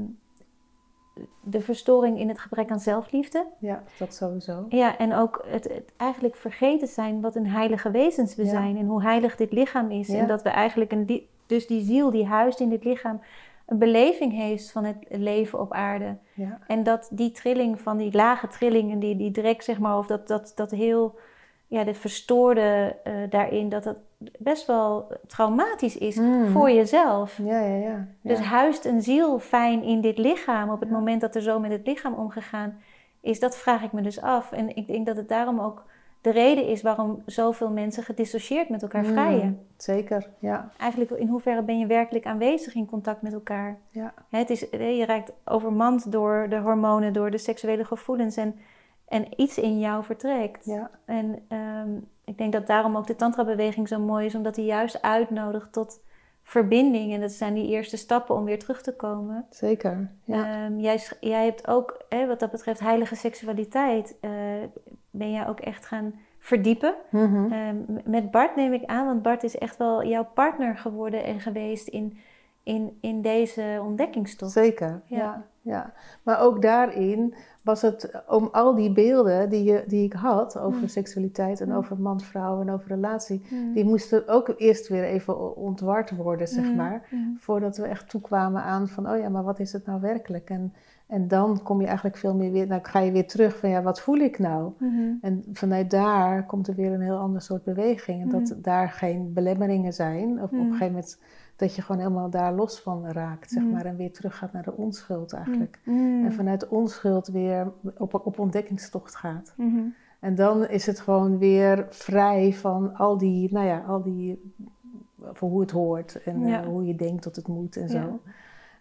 de verstoring in het gebrek aan zelfliefde. Ja, dat sowieso. Ja, en ook het, het eigenlijk vergeten zijn wat een heilige wezens we Ja. zijn en hoe heilig dit lichaam is. Ja. En dat we eigenlijk, een, dus die ziel die huist in dit lichaam, een beleving heeft van het leven op aarde. Ja, En dat die trilling van die lage trilling en die, die drek, zeg maar, of dat, dat, dat heel, ja, de verstoorde eh, daarin, dat dat best wel traumatisch is Mm. voor jezelf. ja, ja. ja. Dus huist een ziel fijn in dit lichaam op het moment dat er zo met het lichaam omgegaan is? Dat vraag ik me dus af. En ik denk dat het daarom ook de reden is waarom zoveel mensen gedissocieerd met elkaar Mm, vrijen. Zeker, ja. Eigenlijk, in hoeverre ben je werkelijk aanwezig in contact met elkaar? Ja. Het is, je raakt overmand door de hormonen, door de seksuele gevoelens en, en iets in jou vertrekt. ja. En ehm, ik denk dat daarom ook de tantra-beweging zo mooi is, omdat die juist uitnodigt tot verbinding. En dat zijn die eerste stappen om weer terug te komen. Zeker. Ja. Ehm, jij, jij hebt ook, hè, wat dat betreft, heilige seksualiteit, eh, ben jij ook echt gaan verdiepen. Ehm, met Bart neem ik aan, want Bart is echt wel jouw partner geworden en geweest in, in, in deze ontdekkingstocht. Zeker, Ja. ja. ja. Maar ook daarin was het om al die beelden die, je, die ik had over Mm. seksualiteit en Mm. over man-vrouw en over relatie, Mm. die moesten ook eerst weer even ontward worden, zeg Mm, maar. mm. Voordat we echt toekwamen aan van, oh ja, maar wat is het nou werkelijk? En, en dan kom je eigenlijk veel meer weer, nou ga je weer terug van, ja, wat voel ik nou? Mhm. En vanuit daar komt er weer een heel ander soort beweging. En dat Mhm. daar geen belemmeringen zijn. Of op Mhm. een gegeven moment dat je gewoon helemaal daar los van raakt, zeg Mhm. maar. En weer terug gaat naar de onschuld eigenlijk. En vanuit onschuld weer op, op ontdekkingstocht gaat. Mhm. En dan is het gewoon weer vrij van al die, nou ja, al die, voor hoe het hoort. En eh, hoe je denkt dat het moet en zo. Ja.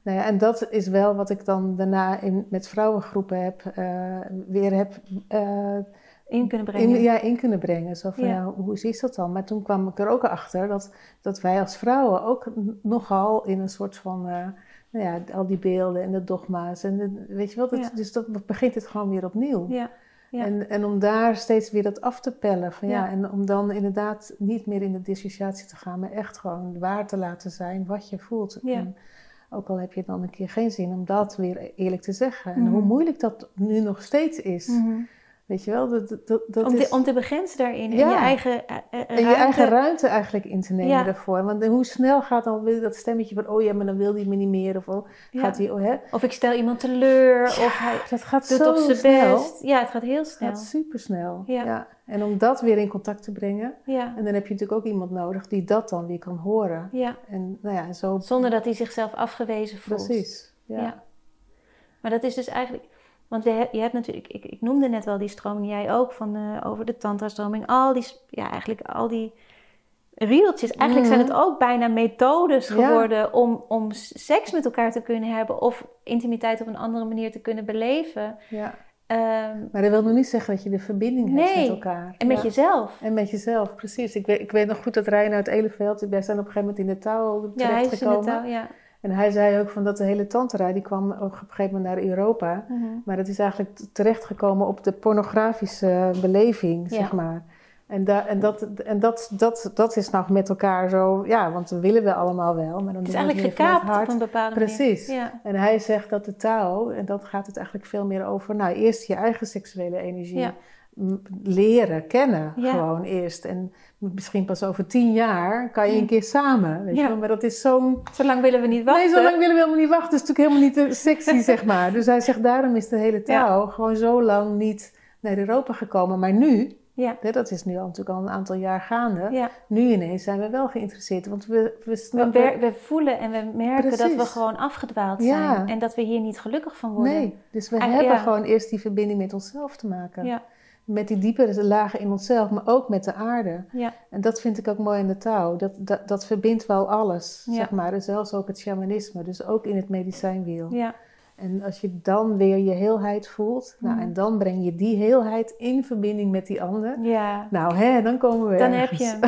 Nou ja, en dat is wel wat ik dan daarna in, met vrouwengroepen heb, eh, weer heb eh, In kunnen brengen. in, ja, in kunnen brengen. Zo van, Ja. hoe is dat dan? Maar toen kwam ik er ook achter dat, dat wij als vrouwen ook nogal in een soort van, eh, nou ja, al die beelden en de dogma's. En de- weet je wel, dat, Ja. dus dat begint het gewoon weer opnieuw. Ja. Ja. En, en om daar steeds weer dat af te pellen. Van, ja. Ja. en om dan inderdaad niet meer in de dissociatie te gaan, maar echt gewoon waar te laten zijn wat je voelt. Ja. En ook al heb je dan een keer geen zin om dat weer eerlijk te zeggen. En Mhm. hoe moeilijk dat nu nog steeds is. Mhm. Weet je wel, dat, dat, dat om, is... te, om te begrenzen daarin. En je eigen eh, eh, En je ruimte- eigen ruimte eigenlijk in te nemen Ja. daarvoor. Want hoe snel gaat dan weer dat stemmetje van... oh ja, maar dan wil hij me niet meer. Of oh, Ja. gaat hij... Oh, hè? Of ik stel iemand teleur. Of hij Dat gaat doet zo op zijn snel. best. Ja, het gaat heel Het snel. gaat super snel. Ja. En om dat weer in contact te brengen... Ja. en dan heb je natuurlijk ook iemand nodig die dat dan weer kan horen. ja. En nou ja, zo... Zonder dat hij zichzelf afgewezen voelt. Precies. Ja. Ja. Maar dat is dus eigenlijk... Want je hebt, natuurlijk, ik, ik noemde net wel die stroming, jij ook, van, eh, over de tantra-stroming. Al die, ja, eigenlijk al die rieltjes. Eigenlijk zijn het Mhm. ook bijna methodes Ja. geworden om, om seks met elkaar te kunnen hebben of intimiteit op een andere manier te kunnen beleven. Ja. Ehm, Maar dat wil nog niet zeggen dat je de verbinding hebt met elkaar. en met Ja. jezelf. En met jezelf, precies. Ik weet, ik weet nog goed dat Reinoud Eleveld, wij zijn op een gegeven moment in de touw Ja, hij is in de terechtgekomen. touw, ja. En hij zei ook van dat de hele tantra, die kwam ook op een gegeven moment naar Europa. Mhm. Maar het is eigenlijk terechtgekomen op de pornografische beleving, Ja. zeg maar. En, da, en, dat, en dat, dat, dat is nou met elkaar zo, ja, want dat willen we allemaal wel. Maar dan Het is we eigenlijk gekaapt op een bepaalde manier. Precies. Ja. En hij zegt dat de taal, en dat gaat het eigenlijk veel meer over, nou, eerst je eigen seksuele energie Ja. leren, kennen, Ja. gewoon eerst. En misschien pas over tien jaar kan je een keer samen, weet Ja. je wel. Maar dat is zo'n... Zo lang willen we niet wachten. Nee, zo lang willen we helemaal niet wachten. Dat is natuurlijk helemaal niet sexy, zeg maar. Dus hij zegt, daarom is de hele taal gewoon zo lang niet naar Europa gekomen. Maar nu, Ja. dat is nu al, natuurlijk al een aantal jaar gaande, Ja. nu ineens zijn we wel geïnteresseerd. Want we, we, voelen en we merken dat we gewoon afgedwaald Ja. zijn. En dat we hier niet gelukkig van worden. Nee, dus we Ah, hebben ja. gewoon eerst die verbinding met onszelf te maken. Ja. Met die diepere lagen in onszelf, maar ook met de aarde. En dat vind ik ook mooi in de touw. Dat, dat, dat verbindt wel alles, zeg maar. En zelfs ook het shamanisme, dus ook in het medicijnwiel. Ja. En als je dan weer je heelheid voelt, nou, Mhm. en dan breng je die heelheid in verbinding met die ander. ja. Nou, hè, dan komen we Dan heb je hem.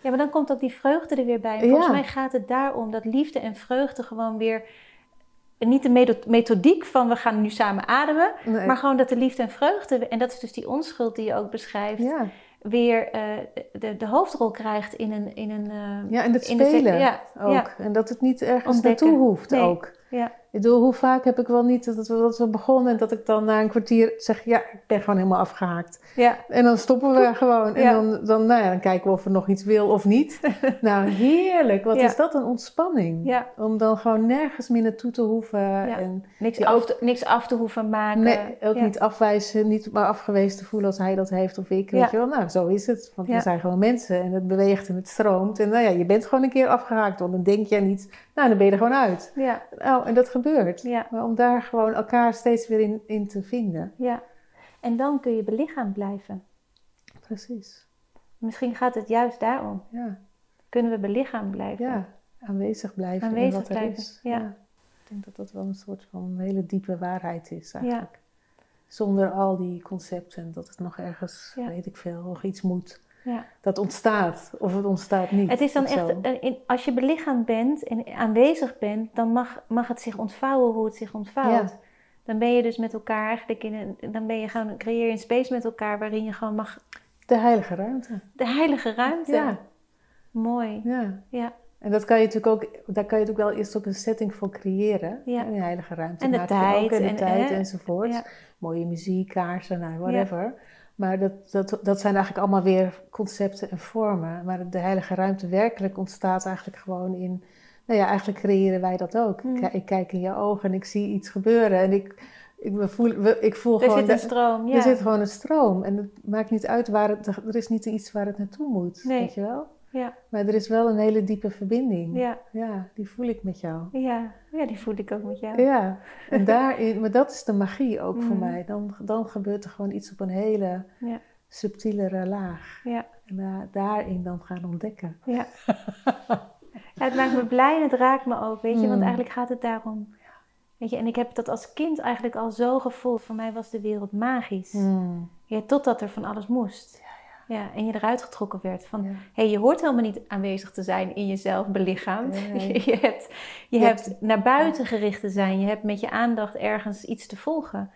Ja, maar dan komt ook die vreugde er weer bij. En volgens Ja. mij gaat het daarom dat liefde en vreugde gewoon weer... Niet de methodiek van we gaan nu samen ademen. Nee. Maar gewoon dat de liefde en vreugde... En dat is dus die onschuld die je ook beschrijft. ja. Weer eh, de, de hoofdrol krijgt in een... In een eh, ja, en het de- spelen ja, ook. ja. En dat het niet ergens Ontdekken. naartoe hoeft Nee. ook. Ja. Ik bedoel, hoe vaak heb ik wel niet dat, we, dat we begonnen en dat ik dan na een kwartier zeg, ja, ik ben gewoon helemaal afgehaakt. Ja. En dan stoppen we gewoon. En Ja. dan, dan, nou ja, dan kijken we of er nog iets wil of niet. nou, heerlijk. Wat Ja. is dat een ontspanning. Om dan gewoon nergens meer naartoe te hoeven. En Niks, af niks af te hoeven maken. nee, ook niet afwijzen, niet maar afgewezen te voelen als hij dat heeft of ik. Weet je wel, nou, zo is het. Want we zijn gewoon mensen en het beweegt en het stroomt. En nou ja, je bent gewoon een keer afgehaakt. Want dan denk je niet, nou, dan ben je er gewoon uit. Ja. Nou, en dat gebeurt. Ja. Maar om daar gewoon elkaar steeds weer in, in te vinden. Ja. En dan kun je belichaamd blijven. Precies. Misschien gaat het juist daarom. Ja, Kunnen we belichaamd blijven? ja. aanwezig blijven in Aanwezig wat er blijven, is. ja. Ik denk dat dat wel een soort van hele diepe waarheid is eigenlijk. Zonder al die concepten, dat het nog ergens, Ja. weet ik veel, nog iets moet. Ja. Dat ontstaat, of het ontstaat niet. Het is dan echt, als je belichaamd bent en aanwezig bent, dan mag, mag het zich ontvouwen hoe het zich ontvouwt. Ja. Dan ben je dus met elkaar eigenlijk in een, dan ben je gewoon, creëer je een space met elkaar waarin je gewoon mag, De heilige ruimte. de heilige ruimte. Ja, Mooi. ja. Ja. En dat kan je natuurlijk ook, daar kan je natuurlijk wel eerst ook een setting voor creëren. Ja. Een heilige ruimte. En de je ook, tijd en de en- tijd enzovoort. Ja. Mooie muziek, kaarsen, nou, whatever. Maar dat, dat, dat zijn eigenlijk allemaal weer concepten en vormen. Maar de heilige ruimte werkelijk ontstaat eigenlijk gewoon in... Nou ja, eigenlijk creëren wij dat ook. Hmm. Ik, ik kijk in je ogen en ik zie iets gebeuren. En ik, ik, voel, ik voel Er gewoon... zit een stroom. Ja. Er zit gewoon een stroom. En het maakt niet uit waar het... Er is niet iets waar het naartoe moet, Nee. weet je wel? Ja. Maar er is wel een hele diepe verbinding. Ja. Ja, die voel ik met jou. Ja. ja, die voel ik ook met jou. Ja, en daarin, maar dat is de magie ook voor Mm. mij. Dan, dan gebeurt er gewoon iets op een hele Ja. subtielere laag. Ja. En daar- daarin dan gaan ontdekken. Ja. Ja, het maakt me blij en het raakt me ook, weet je. Want Mm. eigenlijk gaat het daarom... Weet je, en ik heb dat als kind eigenlijk al zo gevoeld. Voor mij was de wereld magisch. Mm. Ja, totdat er van alles moest. Ja, en je eruit getrokken werd van... Ja. Hé, je hoort helemaal niet aanwezig te zijn in jezelf belichaamd. Nee. Je hebt, je Je hebt hebt- naar buiten gericht te zijn. Je hebt met je aandacht ergens iets te volgen.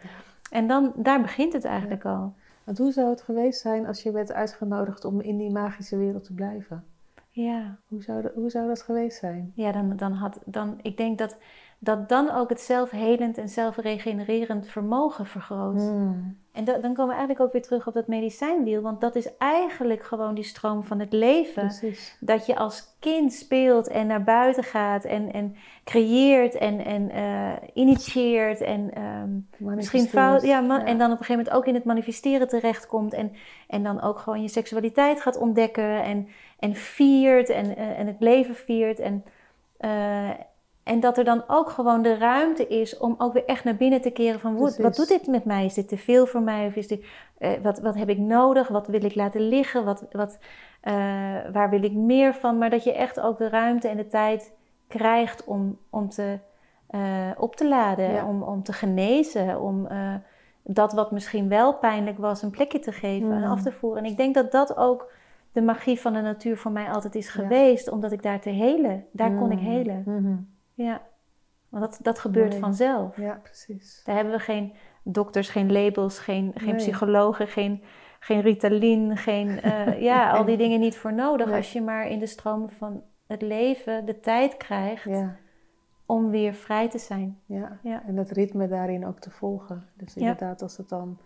En dan, daar begint het eigenlijk al. Want hoe zou het geweest zijn als je werd uitgenodigd om in die magische wereld te blijven? Ja. Hoe zou, dat, hoe zou dat geweest zijn? Ja, dan, dan had, dan, ik denk dat, dat dan ook het zelfhelend en zelfregenererend vermogen vergroot. Mm. En da- dan komen we eigenlijk ook weer terug op dat medicijnwiel, want dat is eigenlijk gewoon die stroom van het leven. Precies. Dat je als kind speelt en naar buiten gaat en, en creëert en, en eh, initieert en ehm, misschien fout. Ja. En dan op een gegeven moment ook in het manifesteren terechtkomt en, en dan ook gewoon je seksualiteit gaat ontdekken en, en viert en, eh, en het leven viert. En, eh, en dat er dan ook gewoon de ruimte is om ook weer echt naar binnen te keren van wat, wat doet dit met mij? Is dit te veel voor mij? Of is dit, uh, wat, wat heb ik nodig? Wat wil ik laten liggen? Wat, wat, uh, waar wil ik meer van? Maar dat je echt ook de ruimte en de tijd krijgt om, om te, uh, op te laden, ja. om, om te genezen, om dat wat misschien wel pijnlijk was een plekje te geven mm. en af te voeren. En ik denk dat dat ook de magie van de natuur voor mij altijd is geweest, ja. omdat ik daar te helen, daar mm. kon ik helen. -hmm. Ja, want dat, dat gebeurt Nee. vanzelf. Ja, precies. Daar hebben we geen dokters, geen labels, geen, geen Nee. psychologen, geen, geen Ritalin, geen, eh, ja, al die dingen niet voor nodig. Nee. Als je maar in de stroom van het leven de tijd krijgt Ja, om weer vrij te zijn. ja. Ja. En het ritme daarin ook te volgen. Dus inderdaad, als het dan,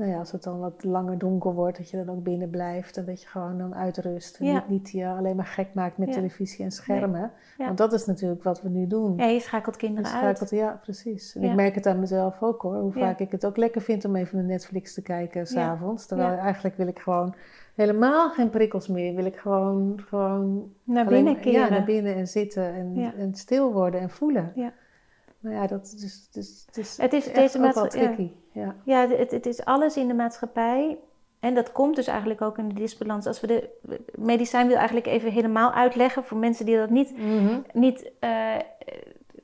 nou ja, als het dan wat langer donker wordt, dat je dan ook binnen blijft en dat je gewoon dan uitrust. En Ja. niet, niet je alleen maar gek maakt met Ja. televisie en schermen. Ja. Want dat is natuurlijk wat we nu doen. Ja, je schakelt Je kinderen uit. ja, precies. En ik merk het aan mezelf ook hoor. Hoe vaak ik het ook lekker vind om even naar Netflix te kijken s'avonds. Terwijl eigenlijk wil ik gewoon helemaal geen prikkels meer. Wil ik gewoon, gewoon Naar alleen- binnen keren. Ja, naar binnen en zitten en, en stil worden en voelen. Ja. Maar ja, dat is, dus, dus, het is, Het is echt deze ook wel ja. tricky. Ja. Ja, het, het is alles in de maatschappij. En dat komt dus eigenlijk ook in de disbalans. Als we de medicijn wil eigenlijk even helemaal uitleggen voor mensen die dat niet, niet eh,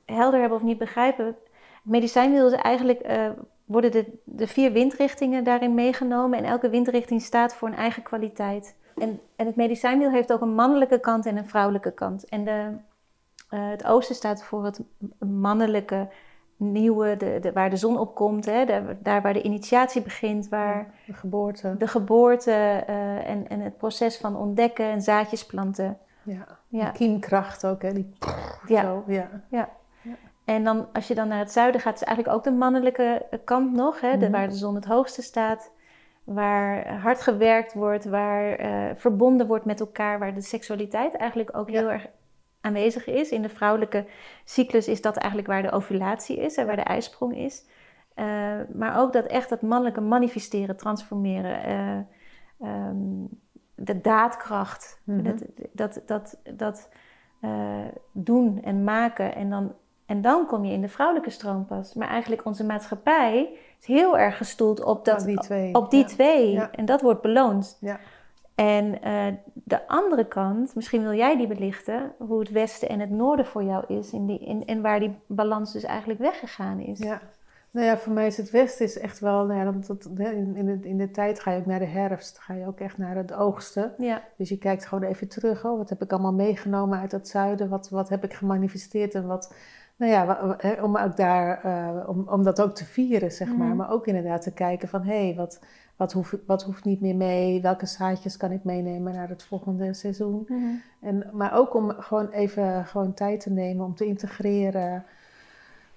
helder hebben of niet begrijpen. Medicijnwiel is eigenlijk eh, worden de, de vier windrichtingen daarin meegenomen. En elke windrichting staat voor een eigen kwaliteit. En, en het medicijnwiel heeft ook een mannelijke kant en een vrouwelijke kant. En de, eh, het oosten staat voor het mannelijke, nieuwe, de, de, waar de zon op komt. Hè, daar, daar waar de initiatie begint, waar De geboorte. de geboorte eh, en, en het proces van ontdekken en zaadjes planten. Ja. Ja. De kiemkracht ook, hè. Die Ja. zo, ja. En dan, als je dan naar het zuiden gaat, is eigenlijk ook de mannelijke kant nog, hè, de, Mhm. waar de zon het hoogste staat. Waar hard gewerkt wordt, waar eh, verbonden wordt met elkaar, waar de seksualiteit eigenlijk ook Ja. heel erg aanwezig is. In de vrouwelijke cyclus is dat eigenlijk waar de ovulatie is en waar de ijsprong is. Eh, maar ook dat echt dat mannelijke manifesteren, transformeren, eh, ehm, de daadkracht, Mhm. dat, dat, dat, dat eh, doen en maken. En dan, en dan kom je in de vrouwelijke stroom pas. Maar eigenlijk onze maatschappij is heel erg gestoeld op, dat, Op die twee. op die Ja. twee. Ja. En dat wordt beloond. Ja. En eh, de andere kant, misschien wil jij die belichten, hoe het westen en het noorden voor jou is. In die, in, en waar die balans dus eigenlijk weggegaan is. Ja. Nou ja, voor mij is het westen is echt wel, nou ja, dat, in, in, de, in de tijd ga je ook naar de herfst, ga je ook echt naar het oogsten. Ja, Dus je kijkt gewoon even terug, oh, wat heb ik allemaal meegenomen uit het zuiden, wat, wat heb ik gemanifesteerd en wat, nou ja, om ook daar, eh, om, om dat ook te vieren, zeg maar. Mhm. Maar ook inderdaad te kijken van, hé, hey, wat, wat, hoeft, wat hoeft niet meer mee, welke zaadjes kan ik meenemen naar het volgende seizoen. Mhm. En, maar ook om gewoon even gewoon tijd te nemen om te integreren.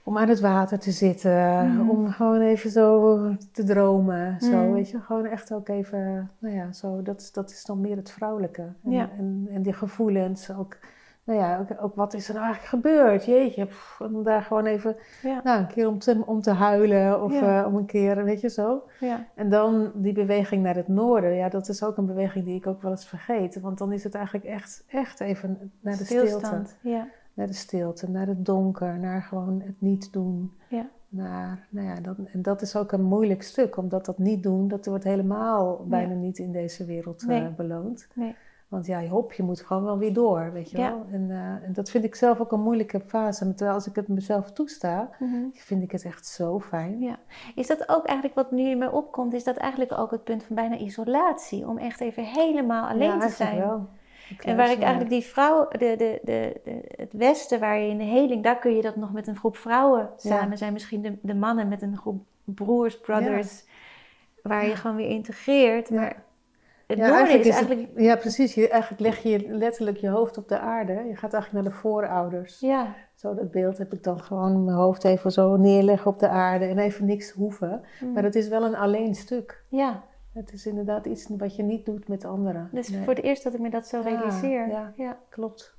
Om aan het water te zitten. Mhm. Om gewoon even zo te dromen. Zo, Mhm. weet je, gewoon echt ook even. Nou ja, zo, dat, is- dat is dan meer het vrouwelijke. En, Ja. en, en die gevoelens ook. Nou ja, ook, ook wat is er nou eigenlijk gebeurd? Jeetje, pff, om daar gewoon even. Ja. Nou, een keer om te, om te huilen. Of Ja. eh, om een keer, weet je zo. ja. En dan die beweging naar het noorden. Ja, dat is ook een beweging die ik ook wel eens vergeet. Want dan is het eigenlijk echt, echt even naar de stilte. Stilstand. Naar de stilte, naar het donker, naar gewoon het niet doen. Ja. Naar, nou ja, dat, en dat is ook een moeilijk stuk, omdat dat niet doen, dat wordt helemaal bijna niet in deze wereld eh, beloond. Nee. Want ja, hop, je moet gewoon wel weer door, weet je Ja. wel. En, eh, en dat vind ik zelf ook een moeilijke fase. Maar terwijl als ik het mezelf toesta, Mhm. vind ik het echt zo fijn. Ja. Is dat ook eigenlijk wat nu in mij opkomt? Is dat eigenlijk ook het punt van bijna isolatie? Om echt even helemaal alleen ja, te zijn. wel. En waar ik eigenlijk die vrouw, de, de, de, het Westen, waar je in de heling, daar kun je dat nog met een groep vrouwen samen zijn. Misschien de, de mannen met een groep broers, brothers, waar je gewoon weer integreert. Ja. Maar het Ja, noorden eigenlijk is is het- eigenlijk. Ja, precies. Je, eigenlijk leg je letterlijk je hoofd op de aarde. Je gaat eigenlijk naar de voorouders. Ja, Zo, dat beeld heb ik dan gewoon mijn hoofd even zo neerleggen op de aarde en even niks hoeven. mm, Maar het is wel een alleen stuk. ja. Het is inderdaad iets wat je niet doet met anderen. Dus Nee, voor het eerst dat ik me dat zo Ja, realiseer. ja. Ja. Klopt.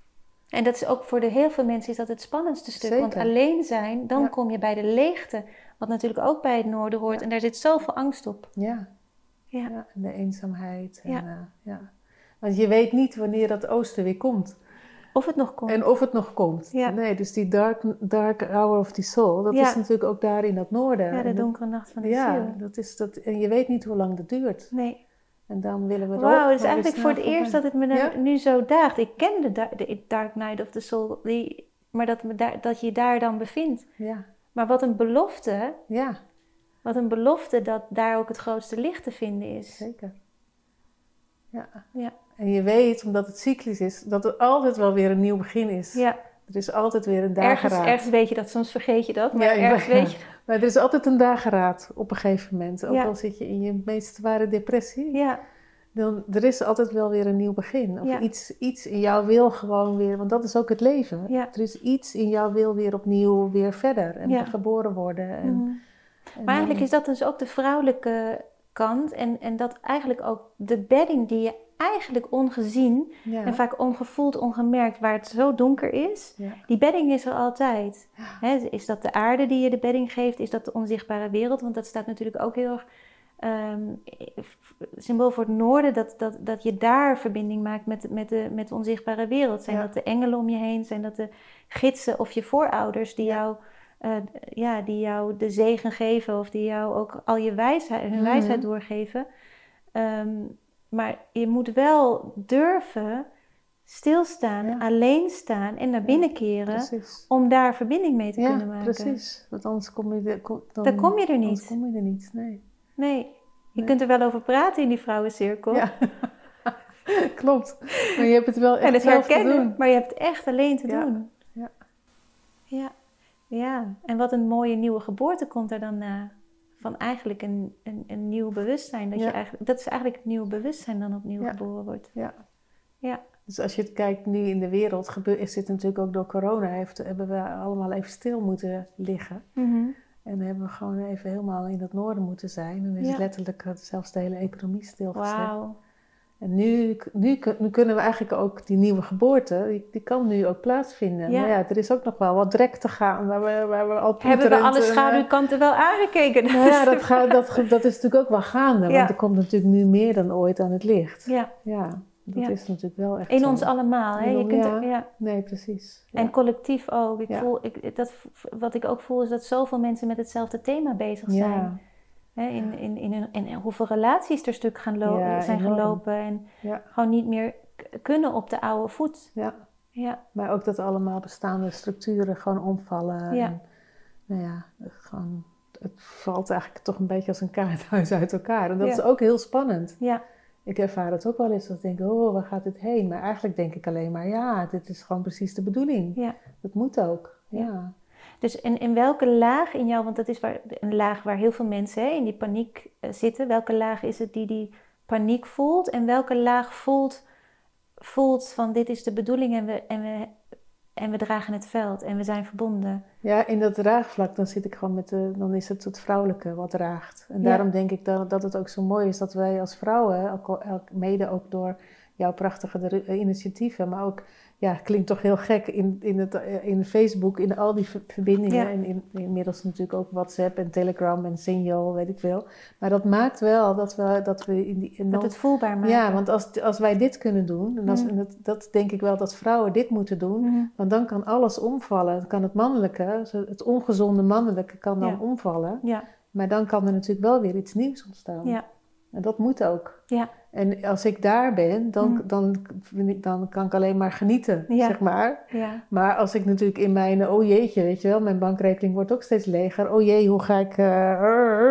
En dat is ook voor de heel veel mensen is dat het spannendste stuk. Want alleen zijn, dan Ja. kom je bij de leegte. Wat natuurlijk ook bij het noorden hoort. En daar zit zoveel angst op. Ja. Ja. ja. en de eenzaamheid. En, Ja. ja. ja. Want je weet niet wanneer dat oosten weer komt. Of het nog komt. En of het nog komt. Ja. Nee, dus die dark, dark hour of the soul, dat Ja. is natuurlijk ook daar in dat noorden. ja, de dat- donkere nacht van de ja, ziel. dat is dat. En je weet niet hoe lang dat duurt. Nee. En dan willen we er Wauw, het is eigenlijk voor het eerst dat het me Ja. nu- zo daagt. Ik ken de, de Dark Night of the Soul, die, maar dat, me daar, dat je daar dan bevindt. Ja, Maar wat een belofte, ja, wat een belofte dat daar ook het grootste licht te vinden is. zeker. Ja. Ja. En je weet, omdat het cyclisch is, dat er altijd wel weer een nieuw begin is. Ja, Er is altijd weer een ergens, dageraad. ergens weet je dat, soms vergeet je dat, maar Ja, ergens weet je Maar er is altijd een dageraad op een gegeven moment. Ook al zit je in je meest zware depressie. Ja, Dan, er is altijd wel weer een nieuw begin. Of iets, iets in jouw wil gewoon weer, want dat is ook het leven. Ja. Er is iets in jouw wil weer opnieuw weer verder. En geboren worden. En, mhm. en Maar dan- eigenlijk is dat dus ook de vrouwelijke kant. En, en dat eigenlijk ook de bedding die je eigenlijk ongezien ja. en vaak ongevoeld, ongemerkt, waar het zo donker is, Ja. die bedding is er altijd. Ja. Hè, is dat de aarde die je de bedding geeft? Is dat de onzichtbare wereld? Want dat staat natuurlijk ook heel erg ehm, symbool voor het noorden, dat, dat, dat je daar verbinding maakt met, met, de, met de onzichtbare wereld. Zijn dat de engelen om je heen? Zijn dat de gidsen of je voorouders die jou, eh, ja, die jou de zegen geven of die jou ook al je wijsheid, hun Mhm. wijsheid doorgeven? Ehm, maar je moet wel durven stilstaan, Ja. alleen staan en naar binnen keren om daar verbinding mee te Ja, kunnen maken. precies. Want anders kom je, er, kom, dan, Dan kom je er niet. kom je er niet, nee. Nee, je Nee. kunt er wel over praten in die vrouwencirkel. Ja. Klopt. Maar je hebt het wel echt en het zelf te herkennen, doen. maar je hebt het echt alleen te doen. Ja. ja. Ja, en wat een mooie nieuwe geboorte komt er dan na. Van eigenlijk een, een, een nieuw bewustzijn. Dat, Ja. je eigenlijk, dat is eigenlijk het nieuwe bewustzijn dan opnieuw Ja. geboren wordt. Ja. Ja. Dus als je het kijkt nu in de wereld, gebeurt, is dit natuurlijk ook door corona, heeft, hebben we allemaal even stil moeten liggen. Mhm. En hebben we gewoon even helemaal in het noorden moeten zijn. En is Ja. letterlijk eh, zelfs de hele economie stilgezet. Wauw. En nu, nu, nu kunnen we eigenlijk ook die nieuwe geboorte, die, die kan nu ook plaatsvinden. Ja. Maar ja, er is ook nog wel wat drek te gaan, waar we, waar we al Hebben we alle eh, schaduwkanten wel aangekeken? Nou ja, dat, gaat, dat, dat is natuurlijk ook wel gaande. Ja. Want er komt natuurlijk nu meer dan ooit aan het licht. Ja, Ja, dat is natuurlijk wel echt in zo. ons allemaal. Hè? Je kunt er- ja. Nee, precies. Ja. En collectief ook. Ik voel, ik, dat, wat ik ook voel is dat zoveel mensen met hetzelfde thema bezig zijn. Hè, in, in, in hun, en hoeveel relaties er stuk gaan lo- Ja, zijn enorm. gelopen. En Ja. gewoon niet meer kunnen op de oude voet. ja. Ja, Maar ook dat allemaal bestaande structuren gewoon omvallen. Ja. En, nou ja, het gewoon, het valt eigenlijk toch een beetje als een kaarthuis uit elkaar. En dat is ook heel spannend. ja, Ik ervaar het ook wel eens dat ik denk, oh, waar gaat dit heen? Maar eigenlijk denk ik alleen maar, ja, dit is gewoon precies de bedoeling. ja. Dat moet ook. Ja. Dus in, in welke laag in jou, want dat is waar, een laag waar heel veel mensen hè, in die paniek eh, zitten. Welke laag is het die die paniek voelt? En welke laag voelt, voelt van dit is de bedoeling en we, en, we, en we dragen het veld en we zijn verbonden. Ja, in dat draagvlak, dan zit ik gewoon met de, dan is het het vrouwelijke wat draagt. En Ja. daarom denk ik dat, dat het ook zo mooi is dat wij als vrouwen, mede ook door jouw prachtige eh, initiatieven, maar ook, ja, klinkt toch heel gek in, in, het, eh, in Facebook, in al die ver- verbindingen. Ja. En in, inmiddels natuurlijk ook WhatsApp en Telegram en Signal, weet ik veel. Maar dat maakt wel dat we, dat we in die... in Dat dan- het voelbaar maken. ja, want als, als wij dit kunnen doen, en, als, Mm. en dat, dat denk ik wel dat vrouwen dit moeten doen, want dan kan alles omvallen. Dan kan het mannelijke, het ongezonde mannelijke kan dan Ja. omvallen. Ja, Maar dan kan er natuurlijk wel weer iets nieuws ontstaan. ja, En dat moet ook. ja, En als ik daar ben, dan, Mm. dan, dan kan ik alleen maar genieten, Ja. zeg maar. ja. Maar als ik natuurlijk in mijn, oh jeetje, weet je wel, mijn bankrekening wordt ook steeds leger. Oh jee, hoe ga ik, eh,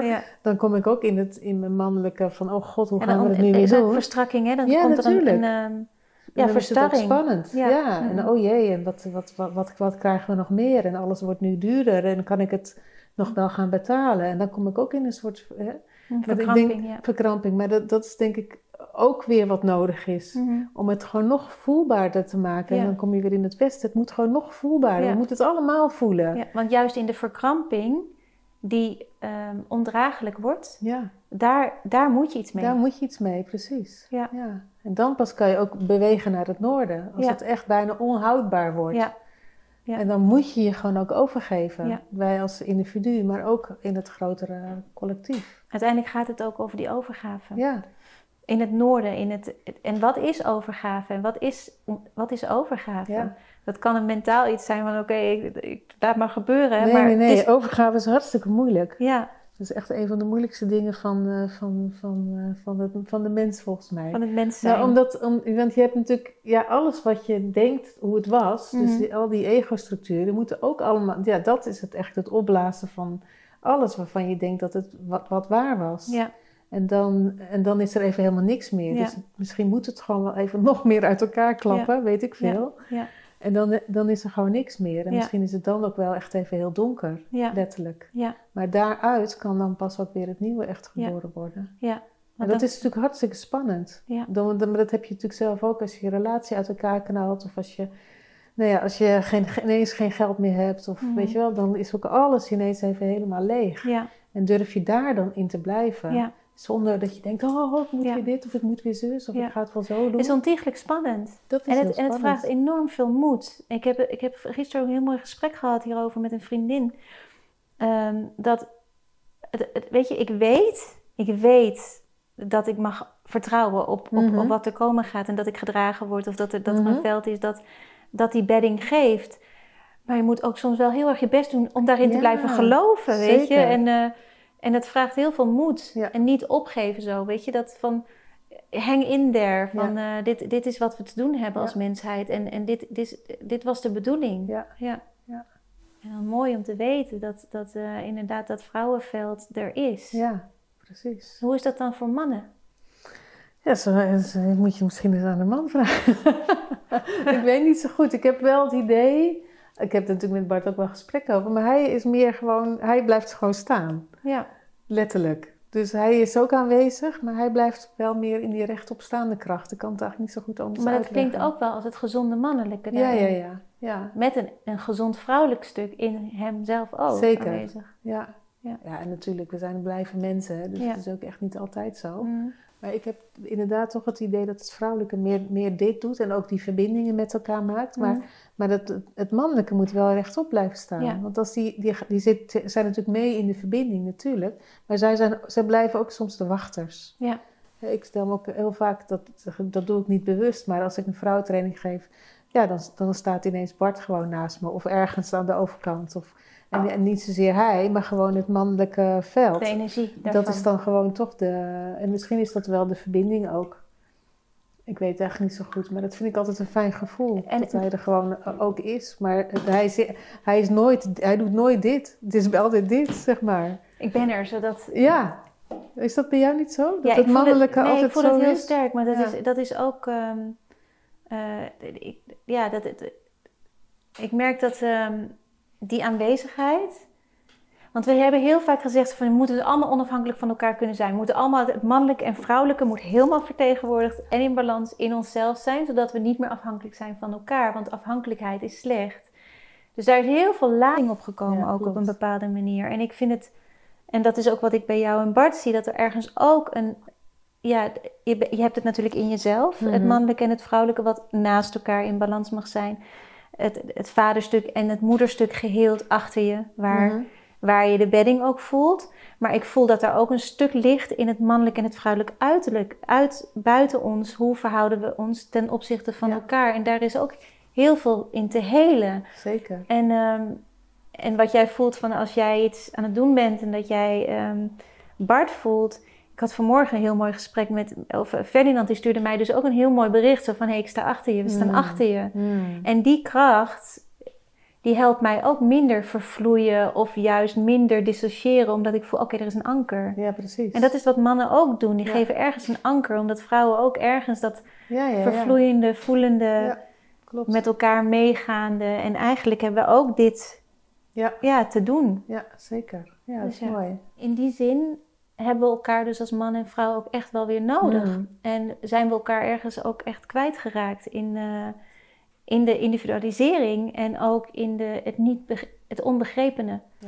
ja. dan kom ik ook in, het, in mijn mannelijke van, oh god, hoe En gaan dan we het nu weer is er doen? verstrakking, hè? Dan Ja, komt er een, een, En ja, dan is het ook spannend. Ja. Ja, en oh jee, en wat, wat, wat, wat, wat krijgen we nog meer? En alles wordt nu duurder en kan ik het nog wel gaan betalen? En dan kom ik ook in een soort hè, Een Maar ik verkramping, denk- ja. verkramping. Maar dat, dat is denk ik ook weer wat nodig is. Mhm. Om het gewoon nog voelbaarder te maken. Ja. En dan kom je weer in het Westen. Het moet gewoon nog voelbaarder. Ja. Je moet het allemaal voelen. Ja, want juist in de verkramping, die ehm, ondraaglijk wordt, Ja, daar, daar moet je iets mee. daar moet je iets mee, precies. Ja. En dan pas kan je ook bewegen naar het noorden. Als het echt bijna onhoudbaar wordt. Ja, ja. En dan moet je je gewoon ook overgeven. Wij als individu, maar ook in het grotere collectief. Uiteindelijk gaat het ook over die overgave. Ja, in het noorden. In het, en wat is overgave? En wat is, wat is overgave? Ja. Dat kan een mentaal iets zijn van oké, ik, ik, laat maar gebeuren. Nee, maar nee, nee. is- Overgave is hartstikke moeilijk. ja, Dat is echt een van de moeilijkste dingen van, eh, van, van, eh, van, de, van de mens, volgens mij. van het mens zijn. Nou, omdat, om, want je hebt natuurlijk, ja, alles wat je denkt hoe het was, dus Mhm. die- al die ego-structuren, moeten ook allemaal, ja, dat is het echt het opblazen van alles waarvan je denkt dat het wat, wat waar was. ja, En, dan, en dan is er even helemaal niks meer. Ja. Dus misschien moet het gewoon wel even nog meer uit elkaar klappen, weet ik veel. ja, En dan, dan is er gewoon niks meer. En misschien is het dan ook wel echt even heel donker, letterlijk. ja, Maar daaruit kan dan pas ook weer het nieuwe echt geboren worden. ja. En dat is natuurlijk hartstikke spannend. Ja. Dan, dan- maar dat heb je natuurlijk zelf ook als je je relatie uit elkaar knalt. Of als je, nou ja, als je geen, ineens geen geld meer hebt. Of Mhm. weet je wel, dan is ook alles ineens even helemaal leeg. ja, En durf je daar dan in te blijven. ja. Zonder dat je denkt, oh, ik moet Ja. weer dit of ik moet weer zus. Of ik ga het wel zo doen. Het is ontiegelijk spannend. dat is En het, en het spannend. vraagt enorm veel moed. Ik heb, ik heb gisteren ook een heel mooi gesprek gehad hierover met een vriendin. Ehm, dat, het, het- weet je, ik weet, ik weet dat ik mag vertrouwen op, op, Mhm. op wat er komen gaat. En dat ik gedragen word of dat, er, dat er Mhm. een veld is dat, dat die bedding geeft. Maar je moet ook soms wel heel erg je best doen om daarin te blijven geloven, weet je. En, eh, en het vraagt heel veel moed. Ja. En niet opgeven zo, weet je. Dat van, hang in there. Van, eh, dit, dit is wat we te doen hebben als mensheid. En, en dit, dit, dit was de bedoeling. Ja. ja. Ja. En dan mooi om te weten dat, dat eh, inderdaad dat vrouwenveld er is. Ja, precies. Hoe is dat dan voor mannen? Ja, zo, zo moet je misschien eens aan de man vragen. ik weet niet zo goed. Ik heb wel het idee... Ik heb er natuurlijk met Bart ook wel gesprekken over. Maar hij is meer gewoon... Hij blijft gewoon staan. Ja, Letterlijk. Dus hij is ook aanwezig, maar hij blijft wel meer in die rechtopstaande kracht. Ik kan het eigenlijk niet zo goed anders maar dat uitleggen. klinkt ook wel als het gezonde mannelijke Ja, ja, ja. Ja, Met een, een gezond vrouwelijk stuk in hemzelf ook Zeker. aanwezig. ja. Ja. ja, en natuurlijk, we zijn blijven mensen, hè, dus Ja. het is ook echt niet altijd zo. Mm. Maar ik heb inderdaad toch het idee dat het vrouwelijke meer, meer dit doet en ook die verbindingen met elkaar maakt. Maar, Mm. maar dat, het- mannelijke moet wel rechtop blijven staan. Ja. Want als die, die, die zit, zijn natuurlijk mee in de verbinding natuurlijk, maar zij, zijn, zij blijven ook soms de wachters. Ja. Ik stel me ook heel vaak, dat, dat doe ik niet bewust, maar als ik een vrouwentraining geef, ja, dan, dan staat ineens Bart gewoon naast me of ergens aan de overkant. Of, en, en niet zozeer hij, maar gewoon het mannelijke veld. De energie daarvan. Dat is dan gewoon toch de. En misschien is dat wel de verbinding ook. Ik weet het eigenlijk niet zo goed, maar dat vind ik altijd een fijn gevoel. En- dat hij er gewoon ook is. Maar hij, is, hij, is nooit, hij doet nooit dit. Het is altijd dit, zeg maar. Ik ben er, zodat... Ja. Is dat bij jou niet zo? Dat Ja, het mannelijke nee, altijd ik voel zo het heel is? sterk, maar dat, Ja. is, dat is ook... ehm, eh, ik, ja, dat, het- ik merk dat ehm, die aanwezigheid... Want we hebben heel vaak gezegd van we moeten allemaal onafhankelijk van elkaar kunnen zijn. We moeten allemaal, het mannelijke en vrouwelijke moet helemaal vertegenwoordigd en in balans in onszelf zijn, zodat we niet meer afhankelijk zijn van elkaar. Want afhankelijkheid is slecht. Dus daar is heel veel lading op gekomen, Ja, ook op een bepaalde manier. En ik vind het, en dat is ook wat ik bij jou en Bart zie, dat er ergens ook een, ja, je, je hebt het natuurlijk in jezelf, het Mhm. mannelijke en het vrouwelijke, wat naast elkaar in balans mag zijn. Het, het vaderstuk en het moederstuk geheeld achter je, waar, Mhm. waar je de bedding ook voelt. Maar ik voel dat er ook een stuk ligt in het mannelijk en het vrouwelijk uiterlijk. Uit, buiten ons, hoe verhouden we ons ten opzichte van Ja. elkaar? En daar is ook heel veel in te helen. Zeker. En, ehm, en wat jij voelt van als jij iets aan het doen bent en dat jij ehm, Bart voelt. Ik had vanmorgen een heel mooi gesprek met of eh, Ferdinand, die stuurde mij dus ook een heel mooi bericht. Zo van, hé, hey, ik sta achter je, we staan Mm. achter je. Mm. En die kracht, die helpt mij ook minder vervloeien of juist minder dissociëren, omdat ik voel, oké, er is een anker. Ja, precies. En dat is wat mannen ook doen. Die Ja. geven ergens een anker, omdat vrouwen ook ergens dat ja, ja, ja. vervloeiende, voelende, Ja, klopt. met elkaar meegaande. En eigenlijk hebben we ook dit Ja. ja, te doen. Ja, zeker. Ja, dat Dus is ja. mooi. In die zin hebben we elkaar dus als man en vrouw ook echt wel weer nodig. Mm. En zijn we elkaar ergens ook echt kwijtgeraakt in, eh, in de individualisering en ook in de, het, niet het onbegrepene. Ja.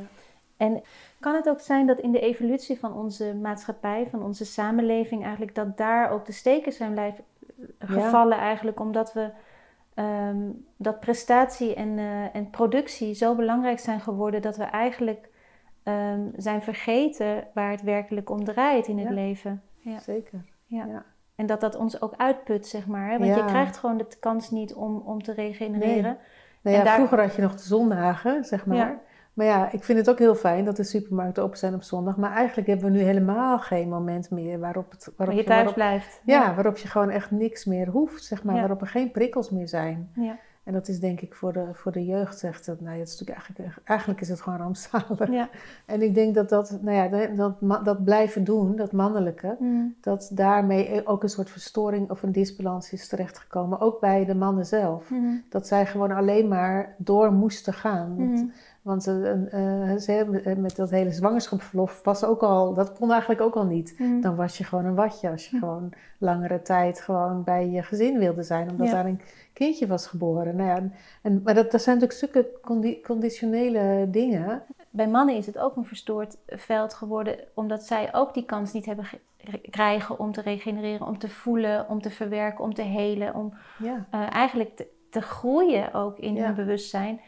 En kan het ook zijn dat in de evolutie van onze maatschappij, van onze samenleving, eigenlijk dat daar ook de steken zijn blijven gevallen, eigenlijk omdat we ehm, dat prestatie en, eh, en productie zo belangrijk zijn geworden dat we eigenlijk ehm, zijn vergeten waar het werkelijk om draait in het Ja. leven. Ja. Zeker. Ja. Ja. en dat dat ons ook uitput, zeg maar. Hè? Want Ja. je krijgt gewoon de kans niet om, om te regenereren. Nou En ja, daar- vroeger had je nog de zondagen, zeg maar. Ja. Maar ja, ik vind het ook heel fijn dat de supermarkten open zijn op zondag. Maar eigenlijk hebben we nu helemaal geen moment meer waarop, het, waarop, Waar je je, thuis waarop, blijft. ja, waarop je gewoon echt niks meer hoeft, zeg maar. Ja. Waarop er geen prikkels meer zijn. Ja. En dat is denk ik voor de, voor de jeugd, zegt het, nou het is natuurlijk eigenlijk, eigenlijk is het gewoon rampzalig. Ja. En ik denk dat dat, nou ja, dat, dat, dat blijven doen, dat mannelijke, Mm. dat daarmee ook een soort verstoring of een disbalans is terechtgekomen. Ook bij de mannen zelf. Mm. Dat zij gewoon alleen maar door moesten gaan. Mm. Want eh, eh, ze eh, met dat hele zwangerschapsverlof was ook al, dat kon eigenlijk ook al niet. Mm. Dan was je gewoon een watje als je Hm. gewoon langere tijd gewoon bij je gezin wilde zijn, omdat Ja. daar een kindje was geboren. Nou ja, en, maar dat, dat zijn natuurlijk stukken condi- conditionele dingen. Bij mannen is het ook een verstoord veld geworden, omdat zij ook die kans niet hebben ge- krijgen om te regenereren, om te voelen, om te verwerken, om te helen, om Ja, eigenlijk te, te groeien ook in hun bewustzijn.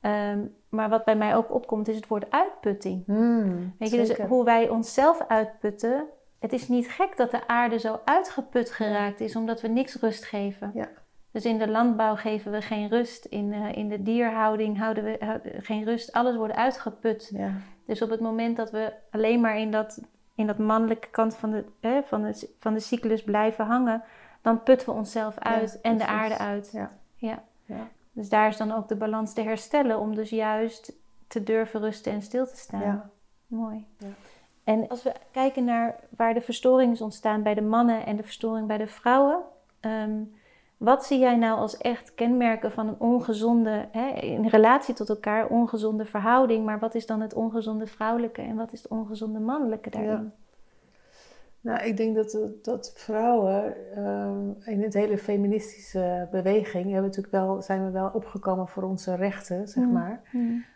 Ehm, maar wat bij mij ook opkomt is het woord uitputting. Hmm, Weet je, dus hoe wij onszelf uitputten. Het is niet gek dat de aarde zo uitgeput geraakt is, omdat we niks rust geven. Ja. Dus in de landbouw geven we geen rust, in, eh, in de dierhouding houden we geen rust. Alles wordt uitgeput. Ja, Dus op het moment dat we alleen maar in dat, in dat mannelijke kant van de, hè, van, de, van de cyclus blijven hangen, dan putten we onszelf uit en de aarde uit. Ja. Ja. Dus daar is dan ook de balans te herstellen om dus juist te durven rusten en stil te staan. ja. Mooi. Ja. En als we kijken naar waar de verstoring is ontstaan bij de mannen en de verstoring bij de vrouwen, ehm, wat zie jij nou als echt kenmerken van een ongezonde, hè, in relatie tot elkaar, ongezonde verhouding, maar wat is dan het ongezonde vrouwelijke en wat is het ongezonde mannelijke daarin? Nou, ik denk dat, dat vrouwen ehm, in het hele feministische beweging hebben natuurlijk wel, zijn we wel opgekomen voor onze rechten, zeg Mm. maar.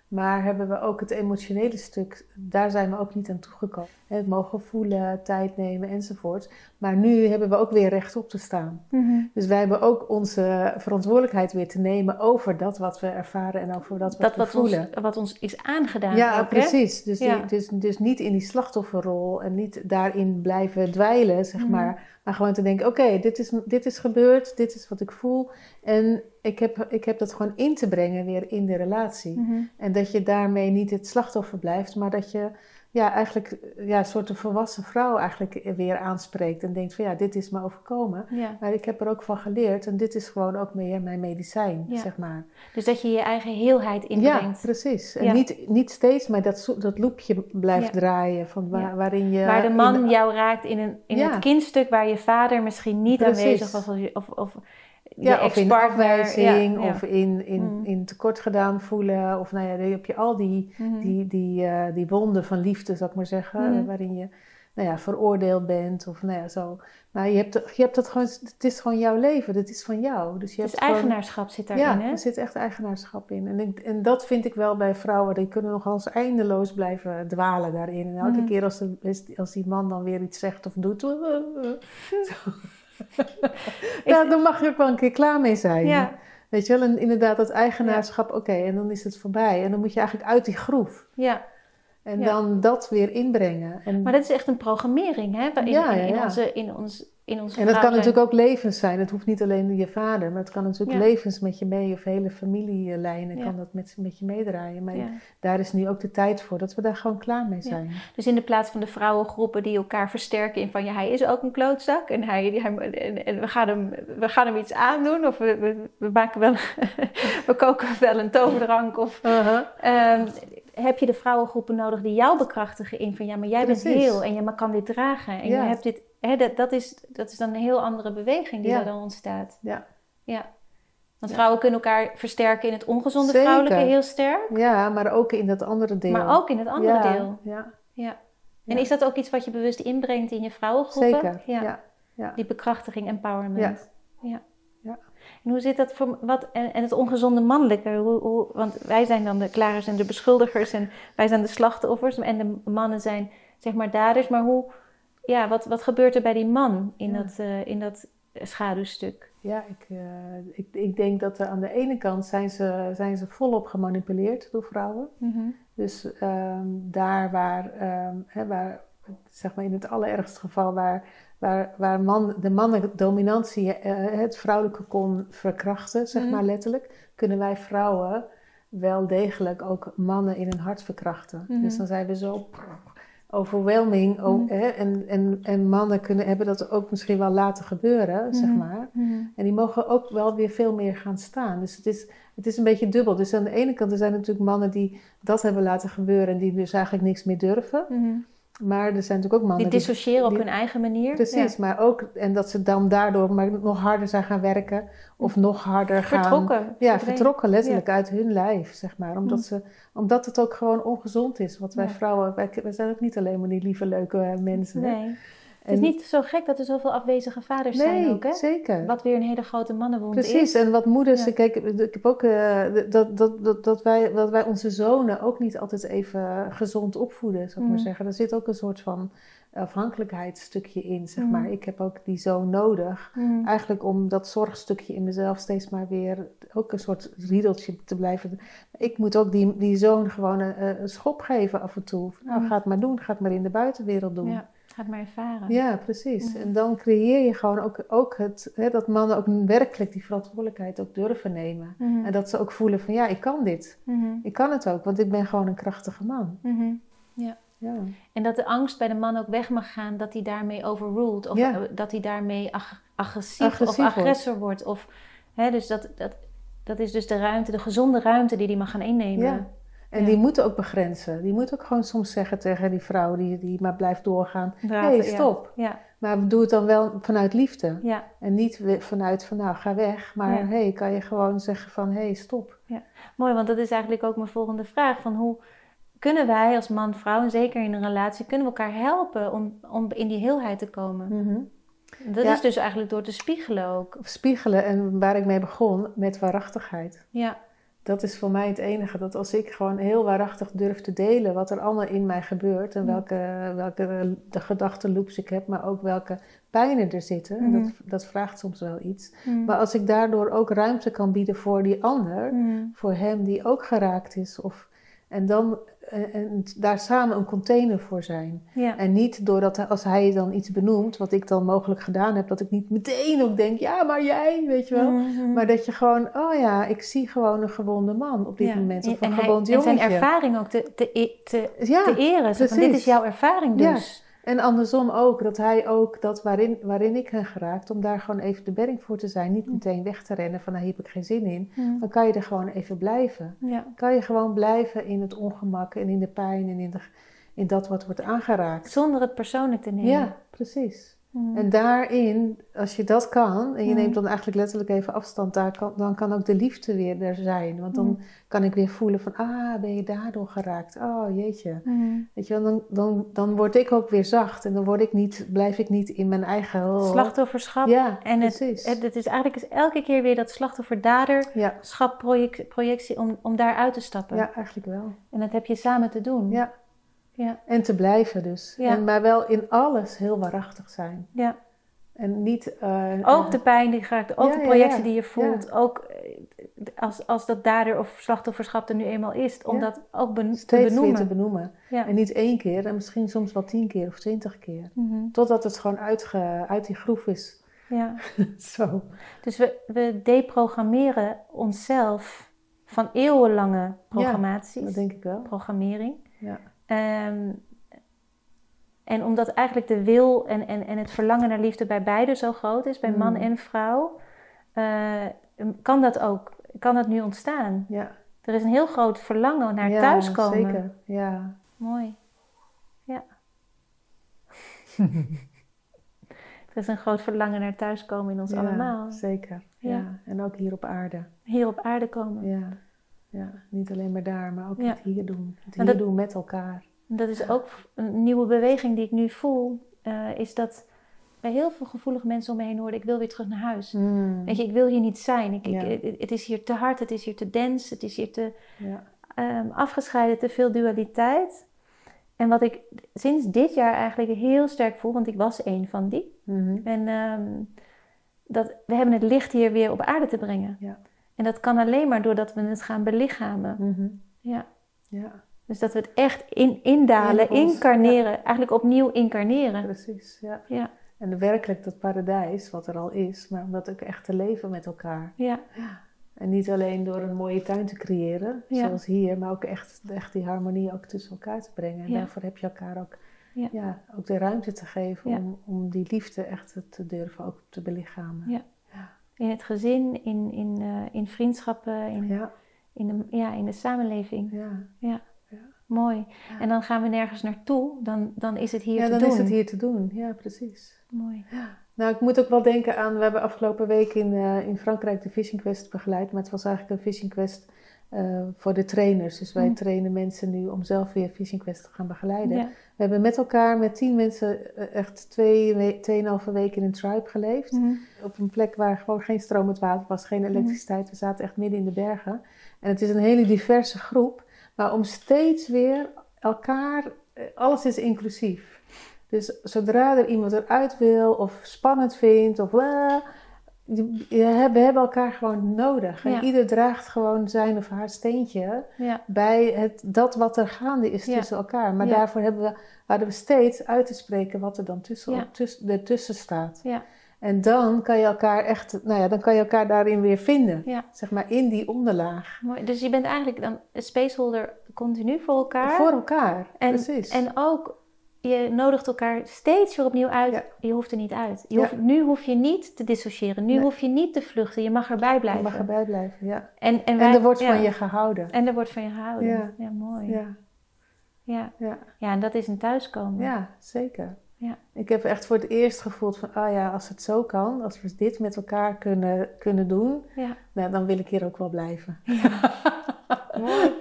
Maar hebben we ook het emotionele stuk, daar zijn we ook niet aan toegekomen. Het mogen voelen, tijd nemen enzovoort. Maar nu hebben we ook weer recht op te staan. Mhm. Dus wij hebben ook onze verantwoordelijkheid weer te nemen over dat wat we ervaren en over dat wat Dat we wat ons, voelen. wat ons is aangedaan. Ja, ook, precies. Dus, die- dus, dus niet in die slachtofferrol en niet daarin blijven dwijlen, zeg Mhm. maar. Maar gewoon te denken, oké, dit, is, dit is gebeurd, dit is wat ik voel. En ik heb, ik heb dat gewoon in te brengen weer in de relatie. Mhm. En dat je daarmee niet het slachtoffer blijft, maar dat je ja, eigenlijk ja, een soort een volwassen vrouw eigenlijk weer aanspreekt. En denkt van ja, dit is me overkomen. Ja. Maar ik heb er ook van geleerd en dit is gewoon ook meer mijn medicijn, Ja. zeg maar. Dus dat je je eigen heelheid Ja, inbrengt. precies. En Ja. niet, niet steeds, maar dat, dat loopje blijft Ja. draaien. Van waar, Ja. waarin je... waar de in man jou raakt in, een, in Ja. het kindstuk waar je vader misschien niet Precies. aanwezig was. Of, of, ja, of in afwijzing, of in, in, Mm. in tekort gedaan voelen. Of nou ja, dan heb je al die, Mhm. die, die, eh, die wonden van liefde, zou ik maar zeggen. Mhm. Waarin je nou ja, veroordeeld bent of nou ja, zo. Maar je hebt, je hebt dat gewoon... Het is gewoon jouw leven, het is van jou. Dus je Dus hebt gewoon- eigenaarschap zit daarin, ja, hè? er zit echt eigenaarschap in. En, ik, en dat vind ik wel bij vrouwen. Die kunnen nog eens eindeloos blijven dwalen daarin. En elke Mhm. keer als, de, als die man dan weer iets zegt of doet... zo. Ja, dan mag je ook wel een keer klaar mee zijn. Ja. Weet je wel, en inderdaad dat eigenaarschap, oké, en dan is het voorbij. En dan moet je eigenlijk uit die groef. ja. En Ja. dan dat weer inbrengen. En, Maar dat is echt een programmering, hè? In, in, in onze, in ons, in ons en dat kan natuurlijk ook levens zijn. Het hoeft niet alleen je vader, maar het kan natuurlijk Ja. levens met je mee. Of hele familielijnen Ja. kan dat met, met je meedraaien. Maar Ja. daar is nu ook de tijd voor dat we daar gewoon klaar mee zijn. Dus in de plaats van de vrouwengroepen die elkaar versterken in van ja, hij is ook een klootzak en, hij, hij- en, en we, gaan hem, we gaan hem iets aandoen of we, we, we maken wel, we koken wel een toverdrank of Uh-huh. Ehm, heb je de vrouwengroepen nodig die jou bekrachtigen in van ja, maar jij bent heel en je kan dit dragen en je hebt dit. Hè, dat, dat, is, dat is dan een heel andere beweging die Ja. er dan ontstaat. Ja. ja. Want vrouwen kunnen elkaar versterken in het ongezonde Zeker. vrouwelijke heel sterk, ja, maar ook in dat andere deel. maar ook in het andere deel. Ja, Ja. En is dat ook iets wat je bewust inbrengt in je vrouwengroepen? zeker. Ja. Ja. Die bekrachtiging, empowerment. Ja. Ja. En hoe zit dat voor wat en, en het ongezonde mannelijke? Hoe, hoe, want wij zijn dan de klagers en de beschuldigers en wij zijn de slachtoffers en de mannen zijn zeg maar daders. Maar hoe, ja, wat, wat gebeurt er bij die man in, Ja. dat, eh, in dat schaduwstuk? Ja, ik, eh, ik, ik denk dat er aan de ene kant zijn ze, zijn ze volop gemanipuleerd door vrouwen. Dus ehm, daar waar, ehm, hè, waar, zeg maar in het allerergste geval, waar waar, waar man, de mannendominantie uh, het vrouwelijke kon verkrachten, zeg Mhm. maar letterlijk, kunnen wij vrouwen wel degelijk ook mannen in hun hart verkrachten. Mhm. Dus dan zijn we zo overwhelming. o- Mhm. hè, en, en, en mannen kunnen, hebben dat ook misschien wel laten gebeuren, zeg Mhm. maar. Mhm. En die mogen ook wel weer veel meer gaan staan. Dus het is, het is een beetje dubbel. Dus aan de ene kant er zijn natuurlijk mannen die dat hebben laten gebeuren en die dus eigenlijk niks meer durven. Maar er zijn natuurlijk ook Die mannen dissociëren op die- hun eigen manier. Precies, maar ook en dat ze dan daardoor maar nog harder zijn gaan werken of nog harder Ja. gaan. Vertrokken. Ja, verdwenen. vertrokken letterlijk uit hun lijf, zeg maar. Omdat, Mm. ze, omdat het ook gewoon ongezond is. Want wij Ja. vrouwen, wij, wij zijn ook niet alleen maar die lieve, leuke mensen. hè. Het is niet zo gek dat er zoveel afwezige vaders zijn ook, hè? zeker. Wat weer een hele grote mannenwond Precies, is. en wat moeders, Ja. kijk, ik heb ook eh, dat, dat, dat, dat, wij, dat wij onze zonen ook niet altijd even gezond opvoeden, zou ik maar Mhm. zeggen. Er zit ook een soort van afhankelijkheidsstukje in, zeg Mhm. maar. Ik heb ook die zoon nodig, Mhm. eigenlijk om dat zorgstukje in mezelf steeds maar weer ook een soort riedeltje te blijven. Ik moet ook die, die zoon gewoon een, een schop geven af en toe. Nou, ga het maar doen, ga het maar in de buitenwereld doen. Ja, ga het maar ervaren. Ja, precies. Ja. En dan creëer je gewoon ook, ook het, hè, dat mannen ook werkelijk die verantwoordelijkheid ook durven nemen. Mhm. En dat ze ook voelen van ja, ik kan dit. Mhm. Ik kan het ook, want ik ben gewoon een krachtige man. Mhm. Ja, En dat de angst bij de man ook weg mag gaan dat hij daarmee overruled. Of Ja. dat hij daarmee ag- agressief, Agressief of wordt. agressor wordt. Of, hè, dus dat, dat, dat is dus de ruimte, de gezonde ruimte die hij mag gaan innemen. Ja. En Ja. die moeten ook begrenzen. Die moeten ook gewoon soms zeggen tegen die vrouw die, die maar blijft doorgaan. Hé, hey, stop. Ja, Maar doe het dan wel vanuit liefde. ja. En niet vanuit van nou, ga weg. Maar hey, kan je gewoon zeggen van hé, hey, stop. Mooi, want dat is eigenlijk ook mijn volgende vraag. Van hoe kunnen wij als man, vrouw en zeker in een relatie, kunnen we elkaar helpen om, om in die heelheid te komen? Mhm. Dat is dus eigenlijk door te spiegelen ook. Spiegelen en waar ik mee begon, met waarachtigheid. Ja, Dat is voor mij het enige. Dat als ik gewoon heel waarachtig durf te delen wat er allemaal in mij gebeurt. En Mm. welke, welke de gedachtenloops ik heb, maar ook welke pijnen er zitten. En Mhm. dat, dat vraagt soms wel iets. Mm. Maar als ik daardoor ook ruimte kan bieden voor die ander, Mm. voor hem die ook geraakt is. Of, en dan en, en daar samen een container voor zijn. ja. En niet doordat als hij dan iets benoemt, wat ik dan mogelijk gedaan heb, dat ik niet meteen ook denk, ja, maar jij, weet je wel. Mhm. Maar dat je gewoon, oh ja, ik zie gewoon een gewonde man op dit Ja. moment. Of en, een hij- gewond en zijn jongetje. ervaring ook te, te, e- te, Ja, eren. Zo van, dit is jouw ervaring dus. En andersom ook. Dat hij ook, dat waarin, waarin ik ben geraakt, om daar gewoon even de bedding voor te zijn. Niet meteen weg te rennen van, nou, hier heb ik geen zin in. Mm. Dan kan je er gewoon even blijven. Ja. Kan je gewoon blijven in het ongemak en in de pijn en in, de, in dat wat wordt aangeraakt. Zonder het persoonlijk te nemen. Ja, precies. Mm. En daarin, als je dat kan, en je Mm. neemt dan eigenlijk letterlijk even afstand, daar kan, dan kan ook de liefde weer er zijn. Want dan Mm. kan ik weer voelen van, ah, ben je daardoor geraakt? Oh, jeetje. Weet je wel, dan, dan, dan word ik ook weer zacht en dan word ik niet, blijf ik niet in mijn eigen... oh. Slachtofferschap. Ja, en het, precies. het, het is eigenlijk is elke keer weer dat slachtoffer-daderschap projectie om, om daar uit te stappen. ja, eigenlijk wel. En dat heb je samen te doen. Ja. Ja. En te blijven dus. Ja. En, maar wel in alles heel waarachtig zijn. Ja. En niet... eh, Ook de pijn die gaat, ook Ja, de projectie die je voelt. Ook eh, als, als dat dader of slachtofferschap er nu eenmaal is, om dat ook ben, te steeds benoemen. te benoemen. En niet één keer, en misschien soms wel tien keer of twintig keer. Mhm. Totdat het gewoon uitge, uit die groef is. ja. Zo. Dus we, we deprogrammeren onszelf van eeuwenlange programmaties, Dat denk ik wel. programmering. Ja. Ehm, en omdat eigenlijk de wil en, en, en het verlangen naar liefde bij beide zo groot is, bij man Mm. en vrouw, eh, kan dat ook, kan dat nu ontstaan. Ja. Er is een heel groot verlangen naar ja, thuiskomen. Zeker, ja. Mooi. Ja. er is een groot verlangen naar thuiskomen in ons ja, allemaal. Zeker. Ja. Ja. En ook hier op aarde. Hier op aarde komen. Ja. Ja. Niet alleen maar daar, maar ook Ja. het hier doen. Het hier dat- doen met elkaar. Dat is ook een nieuwe beweging die ik nu voel. eh, is dat bij heel veel gevoelige mensen om me heen hoorden: ik wil weer terug naar huis. Mm. Weet je, ik wil hier niet zijn. Ik, Ja. het, het is hier te hard, het is hier te dens, het is hier te Ja. ehm, afgescheiden, te veel dualiteit. En wat ik sinds dit jaar eigenlijk heel sterk voel, want ik was een van die. Mhm. En ehm, dat we hebben het licht hier weer op aarde te brengen. Ja. En dat kan alleen maar doordat we het gaan belichamen. Mhm. Ja. Ja, Dus dat we het echt in, indalen, In ons, incarneren, eigenlijk opnieuw incarneren. precies. Ja. Ja. En werkelijk dat paradijs, wat er al is, maar om dat ook echt te leven met elkaar. Ja. En niet alleen door een mooie tuin te creëren, zoals hier, maar ook echt, echt die harmonie ook tussen elkaar te brengen. En daarvoor heb je elkaar ook, Ja. ook de ruimte te geven om, om die liefde echt te durven ook te belichamen. Ja. In het gezin, in, in, eh, in vriendschappen, in, Ja, in, de, ja, in de samenleving. ja. Ja. Ja. Mooi. En dan gaan we nergens naartoe, dan, dan is het hier ja te dan doen. is het hier te doen. Ja, precies. Mooi. Nou, ik moet ook wel denken aan, we hebben afgelopen week in, eh, in Frankrijk de Vision Quest begeleid, maar het was eigenlijk een Vision Quest eh, voor de trainers. Dus wij Mm. trainen mensen nu om zelf weer Vision Quest te gaan begeleiden. Ja. We hebben met elkaar, met tien mensen, eh, echt twee, we- tweeënhalve weken in een tribe geleefd. Mhm. Op een plek waar gewoon geen stromend water was, geen elektriciteit. We zaten echt midden in de bergen. En het is een hele diverse groep, maar om steeds weer elkaar, eh, alles is inclusief. Dus zodra er iemand eruit wil of spannend vindt of hebt- we hebben elkaar gewoon nodig. En Ja. ieder draagt gewoon zijn of haar steentje Ja. bij het, dat wat er gaande is Ja. tussen elkaar. Maar daarvoor hebben we, hadden we steeds uit te spreken wat er dan tussen, tussen, ertussen staat. Ja. En dan kan je elkaar echt, nou ja, dan kan je elkaar daarin weer vinden. Zeg maar in die onderlaag. Mooi. Dus je bent eigenlijk dan een spaceholder continu voor elkaar. Voor elkaar, en, precies. En ook, je nodigt elkaar steeds weer opnieuw uit. Ja. Je hoeft er niet uit. Je Ja. hoeft, nu hoef je niet te dissociëren. Nu Nee. hoef je niet te vluchten. Je mag erbij je blijven. mag erbij blijven, ja. En, en, er wordt ja. van je gehouden. En er wordt van je gehouden. Ja, mooi. Ja. Ja, Ja. en dat is een thuiskomen. ja, zeker. Ja. Ik heb echt voor het eerst gevoeld van, ah ja, als het zo kan, als we dit met elkaar kunnen, kunnen doen, Ja. nou, dan wil ik hier ook wel blijven. Ja.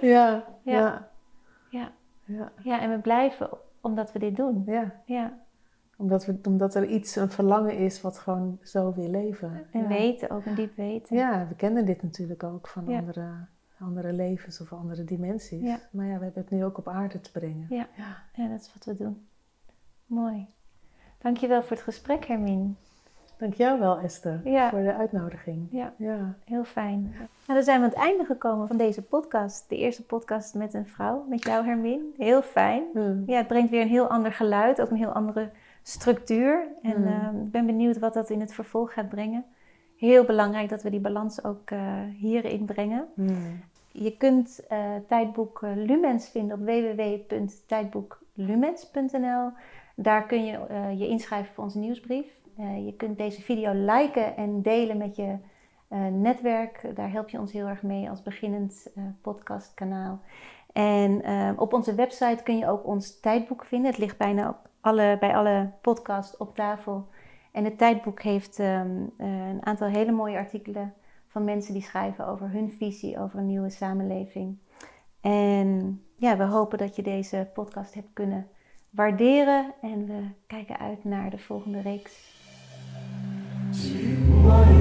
ja, Ja. ja, ja, en we blijven omdat we dit doen. ja. Ja. Omdat, we, omdat er iets, een verlangen is wat gewoon zo wil leven. En ja. weten, ook een diep weten. Ja, we kennen dit natuurlijk ook van Ja. andere, andere levens of andere dimensies. Ja. Maar ja, we hebben het nu ook op aarde te brengen. Ja. Ja, dat is wat we doen. Mooi. Dankjewel voor het gesprek, Hermine. Dank jou wel, Esther, Ja. voor de uitnodiging. Ja. Ja. Heel fijn. Nou, dan zijn we aan het einde gekomen van deze podcast. De eerste podcast met een vrouw, met jou Hermine. Heel fijn. Hmm. Ja, het brengt weer een heel ander geluid, ook een heel andere structuur. En Hmm. eh, ik ben benieuwd wat dat in het vervolg gaat brengen. Heel belangrijk dat we die balans ook eh, hierin brengen. Hmm. Je kunt eh, tijdboek eh, Lumens vinden op www.tijdboeklumens.nl. Daar kun je eh, je inschrijven voor onze nieuwsbrief. Eh, je kunt deze video liken en delen met je eh, netwerk. Daar help je ons heel erg mee als beginnend eh, podcastkanaal. En op onze website kun je ook ons tijdboek vinden. Het ligt bijna alle, bij alle podcasts op tafel. En het tijdboek heeft ehm, eh, een aantal hele mooie artikelen van mensen die schrijven over hun visie over een nieuwe samenleving. En ja, we hopen dat je deze podcast hebt kunnen waarderen. En we kijken uit naar de volgende reeks. 寂寞